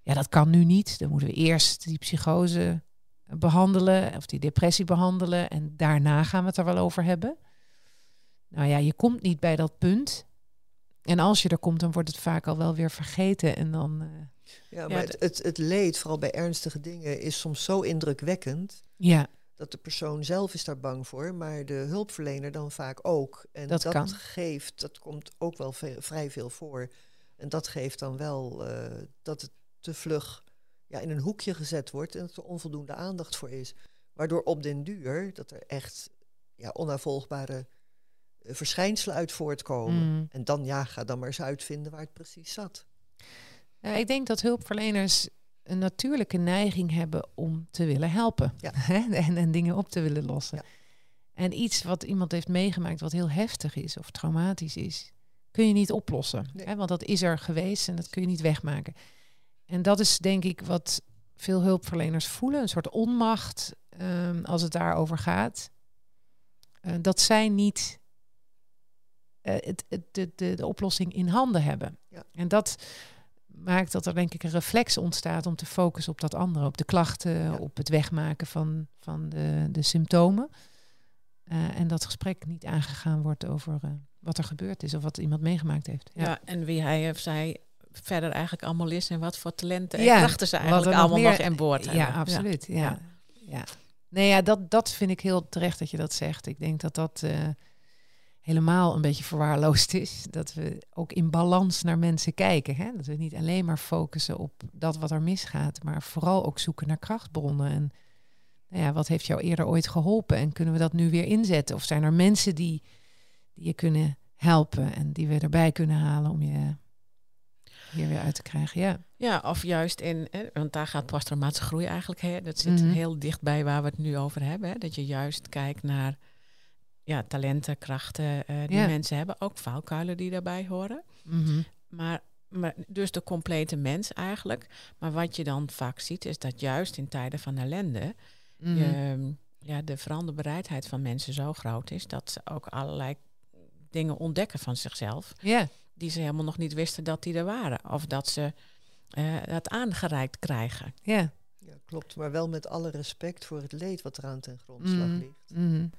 Ja, dat kan nu niet. Dan moeten we eerst die psychose behandelen, of die depressie behandelen, en daarna gaan we het er wel over hebben. Nou ja, je komt niet bij dat punt. En als je er komt, dan wordt het vaak al wel weer vergeten. En dan. Uh, ja, maar ja, het, het, het, leed, vooral bij ernstige dingen, is soms zo indrukwekkend. Ja. Dat de persoon zelf is daar bang voor, maar de hulpverlener dan vaak ook. En dat, dat kan. geeft, dat komt ook wel vrij veel voor. En dat geeft dan wel uh, dat het te vlug ja, in een hoekje gezet wordt en dat er onvoldoende aandacht voor is. Waardoor op den duur dat er echt ja, onnavolgbare uh, verschijnselen uit voortkomen. Mm. En dan ja, ga dan maar eens uitvinden waar het precies zat. Ja, ik denk dat hulpverleners een natuurlijke neiging hebben om te willen helpen. Ja. en, en dingen op te willen lossen. Ja. En iets wat iemand heeft meegemaakt wat heel heftig is of traumatisch is, kun je niet oplossen. Nee. Hè? Want dat is er geweest en dat kun je niet wegmaken. En dat is denk ik wat veel hulpverleners voelen, een soort onmacht um, als het daarover gaat. Uh, dat zij niet uh, het, het, de, de, de, oplossing in handen hebben. Ja. En dat maakt dat er denk ik een reflex ontstaat om te focussen op dat andere, op de klachten, ja. op het wegmaken van, van de, de symptomen. Uh, en dat gesprek niet aangegaan wordt over wat er gebeurd is of wat iemand meegemaakt heeft. Ja, ja en wie hij of zij verder eigenlijk allemaal is en wat voor talenten en ja, krachten ze eigenlijk allemaal nog, nog aan boord hebben. Ja, absoluut. Ja. Ja. ja. Nee, ja, dat, dat vind ik heel terecht dat je dat zegt. Ik denk dat dat uh, helemaal een beetje verwaarloosd is. Dat we ook in balans naar mensen kijken. Hè? Dat we niet alleen maar focussen op dat wat er misgaat, maar vooral ook zoeken naar krachtbronnen. En nou ja, wat heeft jou eerder ooit geholpen en kunnen we dat nu weer inzetten? Of zijn er mensen die, die je kunnen helpen en die we erbij kunnen halen om je hier weer uit te krijgen, ja. Ja, of juist in, hè, want daar gaat posttraumatische groei eigenlijk, hè, dat zit mm-hmm. heel dichtbij waar we het nu over hebben. Hè, dat je juist kijkt naar ja, talenten, krachten uh, die ja. mensen hebben, ook valkuilen die daarbij horen. Mm-hmm. Maar, maar dus de complete mens eigenlijk. Maar wat je dan vaak ziet, is dat juist in tijden van ellende mm-hmm. je, ja, de veranderbereidheid van mensen zo groot is dat ze ook allerlei dingen ontdekken van zichzelf. Ja die ze helemaal nog niet wisten dat die er waren. Of dat ze uh, dat aangereikt krijgen. Ja. ja, klopt. Maar wel met alle respect voor het leed wat eraan ten grondslag mm. ligt. Mm.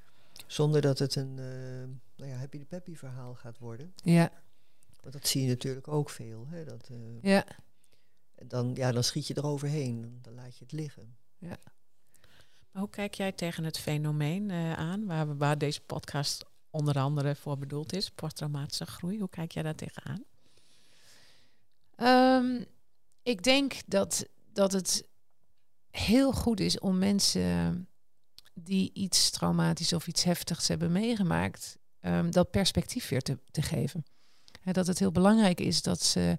Zonder dat het een uh, nou ja, happy de peppy verhaal gaat worden. Ja. Want dat zie je natuurlijk ook veel. Hè? Dat, uh, ja. En dan, ja, dan schiet je eroverheen. Dan laat je het liggen. Ja. Maar hoe kijk jij tegen het fenomeen aan waar, we, waar deze podcast onder andere voor bedoeld is, posttraumatische groei. Hoe kijk jij daar tegenaan? Um, ik denk dat, dat het heel goed is om mensen die iets traumatisch of iets heftigs hebben meegemaakt, ehm, dat perspectief weer te, te geven. Dat het heel belangrijk is dat ze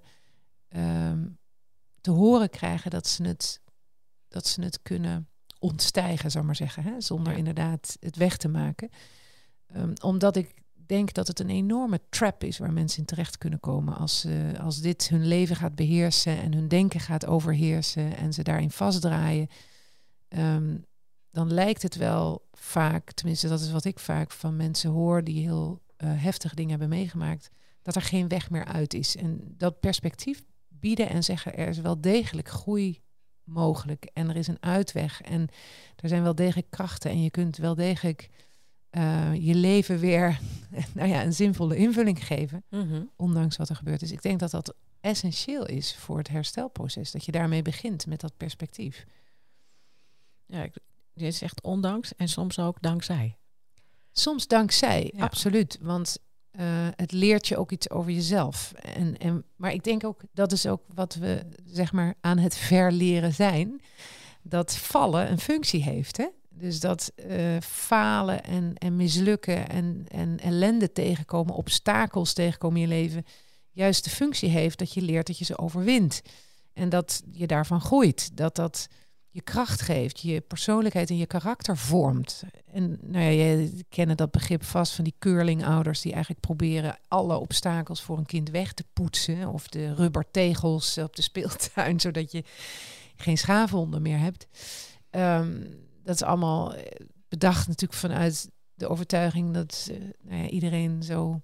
ehm, te horen krijgen dat ze het, dat ze het kunnen ontstijgen, zou maar zeggen, hè, zonder Ja. inderdaad het weg te maken. Ehm, omdat ik denk dat het een enorme trap is waar mensen in terecht kunnen komen als, eh, als dit hun leven gaat beheersen en hun denken gaat overheersen en ze daarin vastdraaien. Ehm, dan lijkt het wel vaak, tenminste dat is wat ik vaak van mensen hoor die heel eh, heftige dingen hebben meegemaakt, dat er geen weg meer uit is. En dat perspectief bieden en zeggen er is wel degelijk groei mogelijk en er is een uitweg en er zijn wel degelijk krachten en je kunt wel degelijk eh, je leven weer nou ja, een zinvolle invulling geven, Mhm. ondanks wat er gebeurd is. Ik denk dat dat essentieel is voor het herstelproces, dat je daarmee begint met dat perspectief. Ja, ik, dit is echt ondanks en soms ook dankzij. Soms dankzij, Ja. absoluut. Want eh, het leert je ook iets over jezelf. En, en, maar ik denk ook, dat is ook wat we zeg maar aan het verleren zijn. Dat vallen een functie heeft. Hè? Dus dat eh, falen en, en mislukken en, en ellende tegenkomen, obstakels tegenkomen in je leven, juist de functie heeft dat je leert dat je ze overwint. En dat je daarvan groeit. Dat dat je kracht geeft, je persoonlijkheid en je karakter vormt. En nou ja, je kennen dat begrip vast van die curlingouders die eigenlijk proberen alle obstakels voor een kind weg te poetsen. Of de rubbertegels op de speeltuin, zodat je geen schaafwonden meer hebt. Ehm, dat is allemaal eh, bedacht natuurlijk vanuit de overtuiging dat eh, nou ja, iedereen zo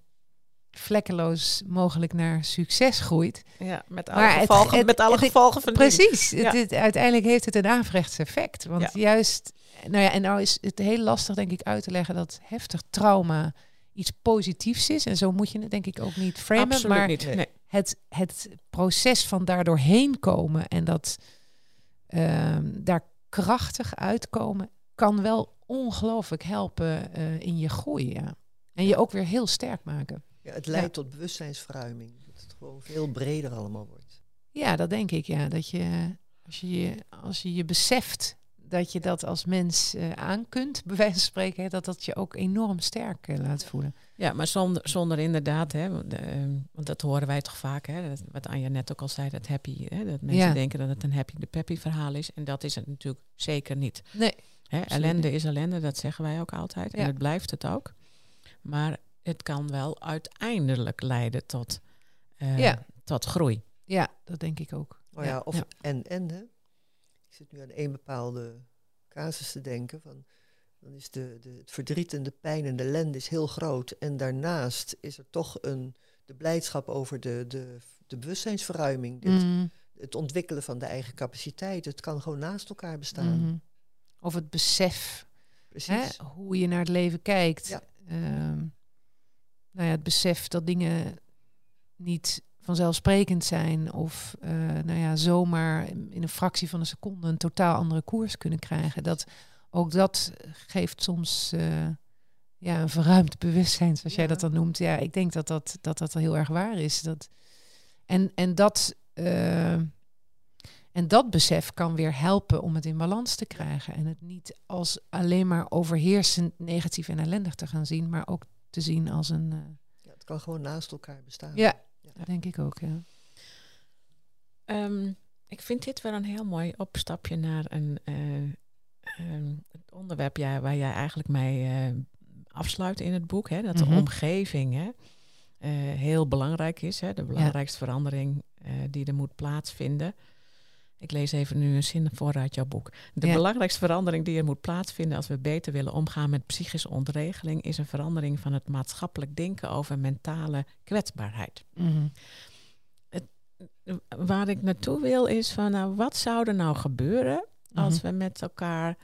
vlekkeloos mogelijk naar succes groeit. Ja, met alle Maar gevolgen- het- met alle het- gevolgen van Precies. Ja. Uiteindelijk heeft het een averechts effect. Want Ja. juist, nou ja, en nou is het heel lastig denk ik uit te leggen dat heftig trauma iets positiefs is. En zo moet je het denk ik ook niet framen. Absoluut maar niet. Nee. Het, het proces van daardoor heen komen en dat ehm, daar krachtig uitkomen, kan wel ongelooflijk helpen eh, in je groei. Ja. En je ook weer heel sterk maken. Ja, het leidt tot bewustzijnsverruiming. Dat het gewoon veel breder allemaal wordt. Ja, dat denk ik. Ja. Dat je, als je, als je, je beseft dat je dat als mens eh, aan kunt, bij wijze van spreken, hè, dat dat je ook enorm sterk eh, laat voelen. Ja, maar zonder, zonder inderdaad, hè, want, want dat horen wij toch vaak, hè, dat, wat Anja net ook al zei, dat happy, hè, dat mensen Ja. denken dat het een happy de peppy verhaal is. En dat is het natuurlijk zeker niet. Nee. Hè, ellende is ellende, dat zeggen wij ook altijd. Ja. En het blijft het ook. Maar het kan wel uiteindelijk leiden tot, eh, Ja. tot groei. Ja, dat denk ik ook. Oh ja, Ja, of ja. en en hè. Ik zit nu aan één bepaalde casus te denken van dan is de, de, het verdriet en de pijn en de ellende is heel groot. En daarnaast is er toch een, de blijdschap over de, de, de bewustzijnsverruiming. dit- Mm, Het ontwikkelen van de eigen capaciteit. Het kan gewoon naast elkaar bestaan. mhm. Of het besef. Hè, hoe je naar het leven kijkt. Ja. Ehm, nou ja, het besef dat dingen niet vanzelfsprekend zijn of eh, nou ja, zomaar in een fractie van een seconde een totaal andere koers kunnen krijgen. Dat, ook dat geeft soms eh, ja, een verruimd bewustzijn, zoals jij dat dan noemt. Ja, ik denk dat dat, dat, dat heel erg waar is. Dat, en, en dat... eh, en dat besef kan weer helpen om het in balans te krijgen. En het niet als alleen maar overheersend negatief en ellendig te gaan zien, maar ook te zien als een. Ja, het kan gewoon naast elkaar bestaan. ja, Ja. dat denk ik ook. Ja. Ehm, ik vind dit wel een heel mooi opstapje naar een, ehm, het onderwerp ja, waar jij eigenlijk mee eh, afsluit in het boek. Hè, dat Mhm. de omgeving hè, eh, heel belangrijk is. Hè, de belangrijkste verandering die er moet plaatsvinden. Ik lees even nu een zin voor uit jouw boek. De Ja. belangrijkste verandering die er moet plaatsvinden als we beter willen omgaan met psychische ontregeling, is een verandering van het maatschappelijk denken over mentale kwetsbaarheid. Mhm. Waar ik naartoe wil is van, nou, wat zou er nou gebeuren als Mhm. we met elkaar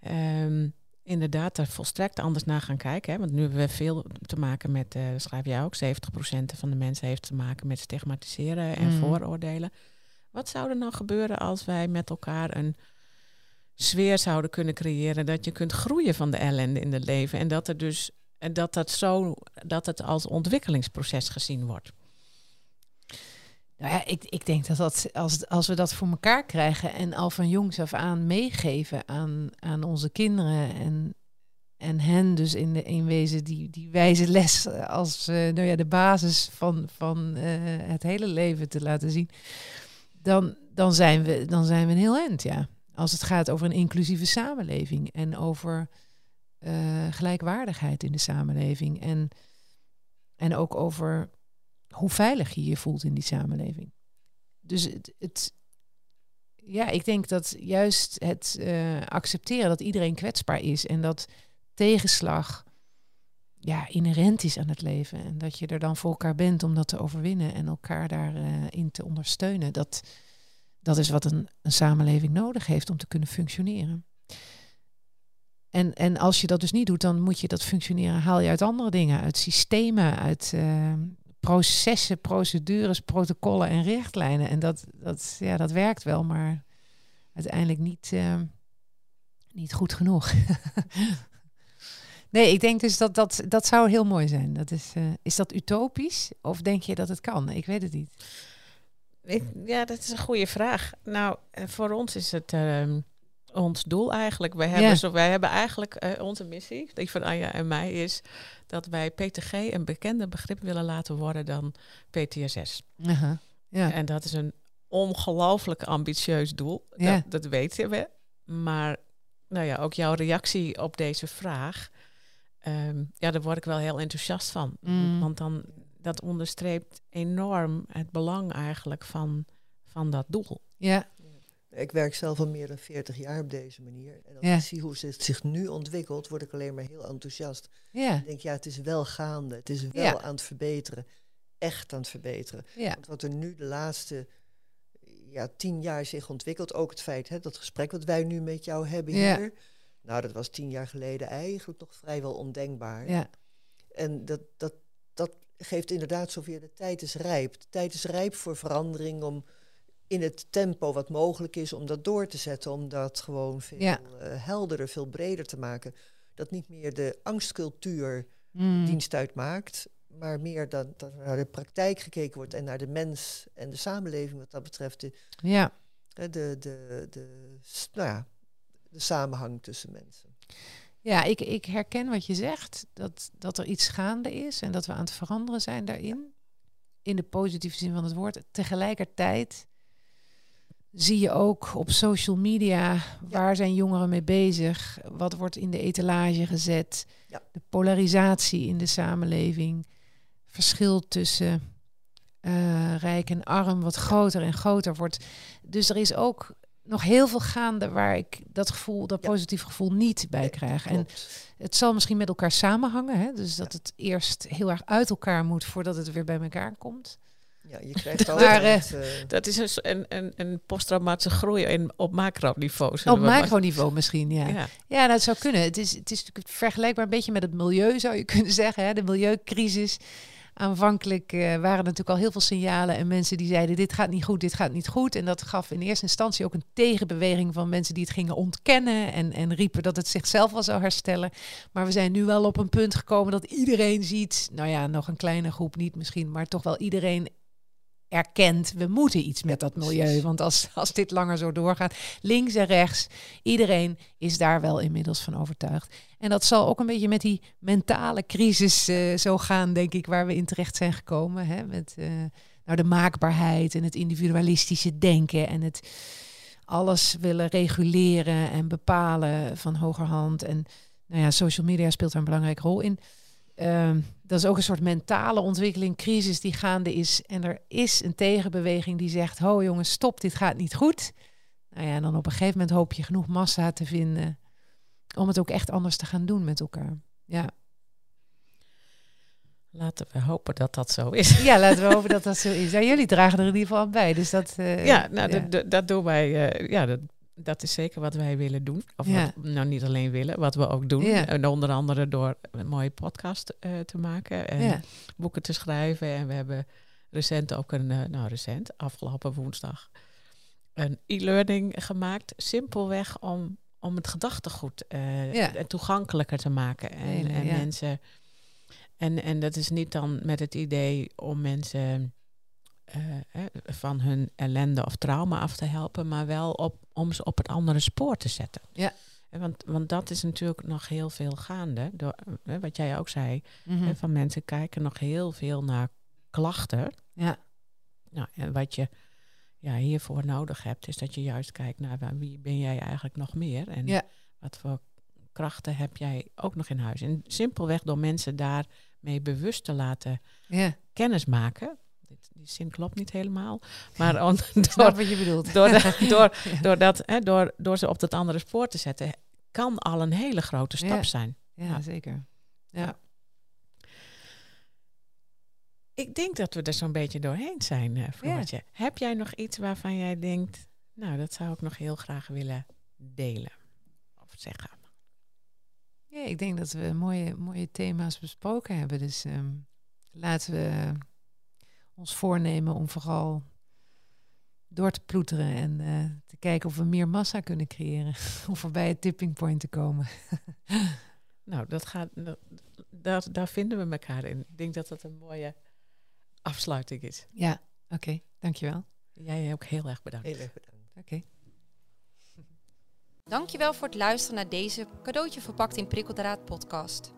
ehm, inderdaad er volstrekt anders naar gaan kijken? Hè? Want nu hebben we veel te maken met, eh schrijf jij ook, 70% van de mensen heeft te maken met stigmatiseren en Mhm. vooroordelen. Wat zou er nou gebeuren als wij met elkaar een sfeer zouden kunnen creëren dat je kunt groeien van de ellende in het leven en dat er dus en dat dat zo dat het als ontwikkelingsproces gezien wordt? Nou ja, ik, ik denk dat, dat als, als we dat voor elkaar krijgen en al van jongs af aan meegeven aan, aan onze kinderen en, en hen dus in, de, in wezen die, die wijze les als uh, nou ja, de basis van, van uh, het hele leven te laten zien, dan, dan, zijn we, dan zijn we een heel eind, ja. Als het gaat over een inclusieve samenleving en over uh, gelijkwaardigheid in de samenleving en, en ook over hoe veilig je je voelt in die samenleving. Dus het, het ja, ik denk dat juist het uh, accepteren dat iedereen kwetsbaar is en dat tegenslag ja, inherent is aan het leven. En dat je er dan voor elkaar bent om dat te overwinnen en elkaar daarin uh, te ondersteunen. Dat, dat is wat een, een samenleving nodig heeft om te kunnen functioneren. En, en als je dat dus niet doet, dan moet je dat functioneren, haal je uit andere dingen, uit systemen, uit uh, processen, procedures, protocollen en richtlijnen. En dat, dat, ja, dat werkt wel, maar uiteindelijk niet, uh, niet goed genoeg. nee, ik denk dus dat dat, dat zou heel mooi zijn. Dat is, uh, is dat utopisch of denk je dat het kan? Ik weet het niet. Ik, ja, dat is een goede vraag. Nou, voor ons is het uh, ons doel eigenlijk. Wij hebben, ja. zo, wij hebben eigenlijk uh, onze missie, die van Anja en mij, is dat wij PTG een bekender begrip willen laten worden dan PTSS. -huh. ja. En dat is een ongelooflijk ambitieus doel. Ja. Dat, dat weten we. Maar nou ja, ook jouw reactie op deze vraag. Um, ja, daar word ik wel heel enthousiast van. Mm. Want dan dat onderstreept enorm het belang eigenlijk van, van dat doel. Ja. Ik werk zelf al meer dan 40 jaar op deze manier. En als Ja. ik zie hoe het zich nu ontwikkelt, word ik alleen maar heel enthousiast. Ja. Ik denk, ja, het is wel gaande. Het is wel Ja. aan het verbeteren. Echt aan het verbeteren. Ja. Want wat er nu de laatste ja, tien jaar zich ontwikkelt, ook het feit, hè, dat gesprek wat wij nu met jou hebben Ja. hier. Nou, dat was tien jaar geleden eigenlijk nog vrijwel ondenkbaar. Ja. En dat, dat, dat geeft inderdaad zoveel, de tijd is rijp. De tijd is rijp voor verandering om in het tempo wat mogelijk is, om dat door te zetten, om dat gewoon veel Ja. eh, helderder, veel breder te maken. Dat niet meer de angstcultuur Mm. dienst uitmaakt, maar meer dat, dat er naar de praktijk gekeken wordt en naar de mens en de samenleving wat dat betreft. De, Ja. hè, de, de, de, nou ja, de samenhang tussen mensen. Ja, ik, ik herken wat je zegt. Dat, dat er iets gaande is en dat we aan het veranderen zijn daarin. In de positieve zin van het woord. Tegelijkertijd zie je ook op social media waar zijn jongeren mee bezig? Wat wordt in de etalage gezet? Ja. De polarisatie in de samenleving. Verschil tussen eh, rijk en arm wat groter en groter wordt. Dus er is ook nog heel veel gaande waar ik dat gevoel, dat Ja. positief gevoel niet bij krijg. En het zal misschien met elkaar samenhangen. Hè? Dus dat het eerst heel erg uit elkaar moet voordat het weer bij elkaar komt. Ja, je krijgt Maar, altijd... eh, Dat is een, een, een, een posttraumatische groei in, op macroniveau. Op macroniveau misschien, ja. ja. Ja. dat zou kunnen. Het is, het is natuurlijk vergelijkbaar een beetje met het milieu, zou je kunnen zeggen. Hè? De milieucrisis. Aanvankelijk eh, waren er natuurlijk al heel veel signalen en mensen die zeiden dit gaat niet goed, dit gaat niet goed. En dat gaf in eerste instantie ook een tegenbeweging van mensen die het gingen ontkennen en, en riepen dat het zichzelf wel zou herstellen. Maar we zijn nu wel op een punt gekomen dat iedereen ziet, nou ja, nog een kleine groep niet misschien, maar toch wel iedereen erkent, we moeten iets met dat milieu. Want als, als dit langer zo doorgaat, links en rechts, iedereen is daar wel inmiddels van overtuigd. En dat zal ook een beetje met die mentale crisis eh, zo gaan, denk ik, waar we in terecht zijn gekomen. Hè? Met eh, nou, de maakbaarheid en het individualistische denken en het alles willen reguleren en bepalen van hogerhand. En nou ja, social media speelt daar een belangrijke rol in. Ehm, dat is ook een soort mentale ontwikkeling, crisis die gaande is. En er is een tegenbeweging die zegt: Ho jongens, stop, dit gaat niet goed. Nou ja, en dan op een gegeven moment hoop je genoeg massa te vinden om het ook echt anders te gaan doen met elkaar. Ja, Laten we hopen dat dat zo is. ja laten we hopen dat dat zo is. Ja, jullie dragen er in ieder geval aan bij. Dus dat, eh, ja, nou, ja. Dat, dat, dat doen wij. eh, ja, dat, dat is zeker wat wij willen doen. Of Ja. wat, nou, niet alleen willen, wat we ook doen. Ja. En onder andere door een mooie podcast eh, te maken en ja. boeken te schrijven. En we hebben recent ook een, eh, nou recent, afgelopen woensdag, een e-learning gemaakt. Simpelweg om, om het gedachtegoed Ja. toegankelijker te maken. En, en ja. mensen. En, en dat is niet dan met het idee om mensen eh, van hun ellende of trauma af te helpen, maar wel op, om ze op het andere spoor te zetten. Ja. Want, want dat is natuurlijk nog heel veel gaande. Door, eh, wat jij ook zei, Mhm. van mensen kijken nog heel veel naar klachten. Ja. Nou, en wat je ja, hiervoor nodig hebt, is dat je juist kijkt naar wie ben jij eigenlijk nog meer. En Ja. wat voor krachten heb jij ook nog in huis. En simpelweg door mensen daarmee bewust te laten Ja, kennis maken. Dit- Die zin klopt niet helemaal. Maar on- door, wat je bedoelt. door, de- door, door, dat, hè, door, door ze op het andere spoor te zetten, kan al een hele grote stap Ja. zijn. Ja, Ja. zeker. Ja. Ik denk dat we er zo'n beetje doorheen zijn, Floortje. Heb jij nog iets waarvan jij denkt, nou, dat zou ik nog heel graag willen delen? Of zeggen. Ja, ik denk dat we mooie, mooie thema's besproken hebben. Dus ehm, laten we ons voornemen om vooral door te ploeteren en eh, te kijken of we meer massa kunnen creëren. om voorbij het tipping point te komen. Nou, dat gaat, dat, daar, daar vinden we elkaar in. Ik denk dat dat een mooie afsluiting is. Ja, oké. dankjewel. Jij ook heel erg bedankt. Heel erg bedankt. Oké. Dankjewel voor het luisteren naar deze cadeautje verpakt in prikkeldraad podcast.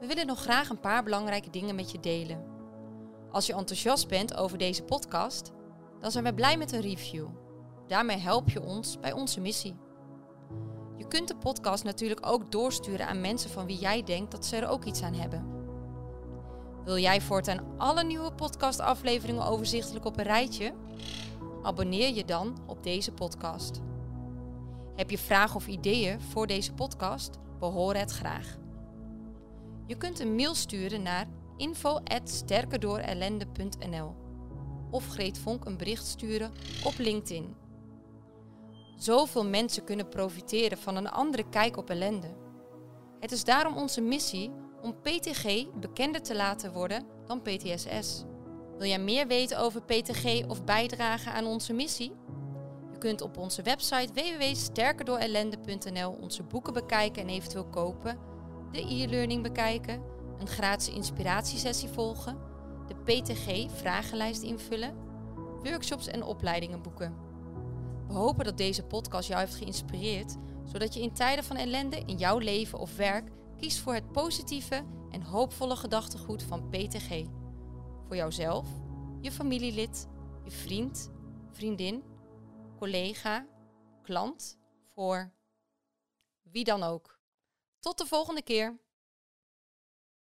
We willen nog graag een paar belangrijke dingen met je delen. Als je enthousiast bent over deze podcast, dan zijn we blij met een review. Daarmee help je ons bij onze missie. Je kunt de podcast natuurlijk ook doorsturen aan mensen van wie jij denkt dat ze er ook iets aan hebben. Wil jij voortaan alle nieuwe podcastafleveringen overzichtelijk op een rijtje? Abonneer je dan op deze podcast. Heb je vragen of ideeën voor deze podcast? We horen het graag. Je kunt een mail sturen naar info@sterkerdoorellende.nl of Greet Vonk een bericht sturen op LinkedIn. Zoveel mensen kunnen profiteren van een andere kijk op ellende. Het is daarom onze missie om PTG bekender te laten worden dan PTSS. Wil jij meer weten over PTG of bijdragen aan onze missie? Je kunt op onze website www.sterkerdoorellende.nl onze boeken bekijken en eventueel kopen, de e-learning bekijken, een gratis inspiratiesessie volgen, de PTG-vragenlijst invullen, workshops en opleidingen boeken. We hopen dat deze podcast jou heeft geïnspireerd, zodat je in tijden van ellende in jouw leven of werk kiest voor het positieve en hoopvolle gedachtegoed van PTG. Voor jouzelf, je familielid, je vriend, vriendin, collega, klant, voor wie dan ook. Tot de volgende keer.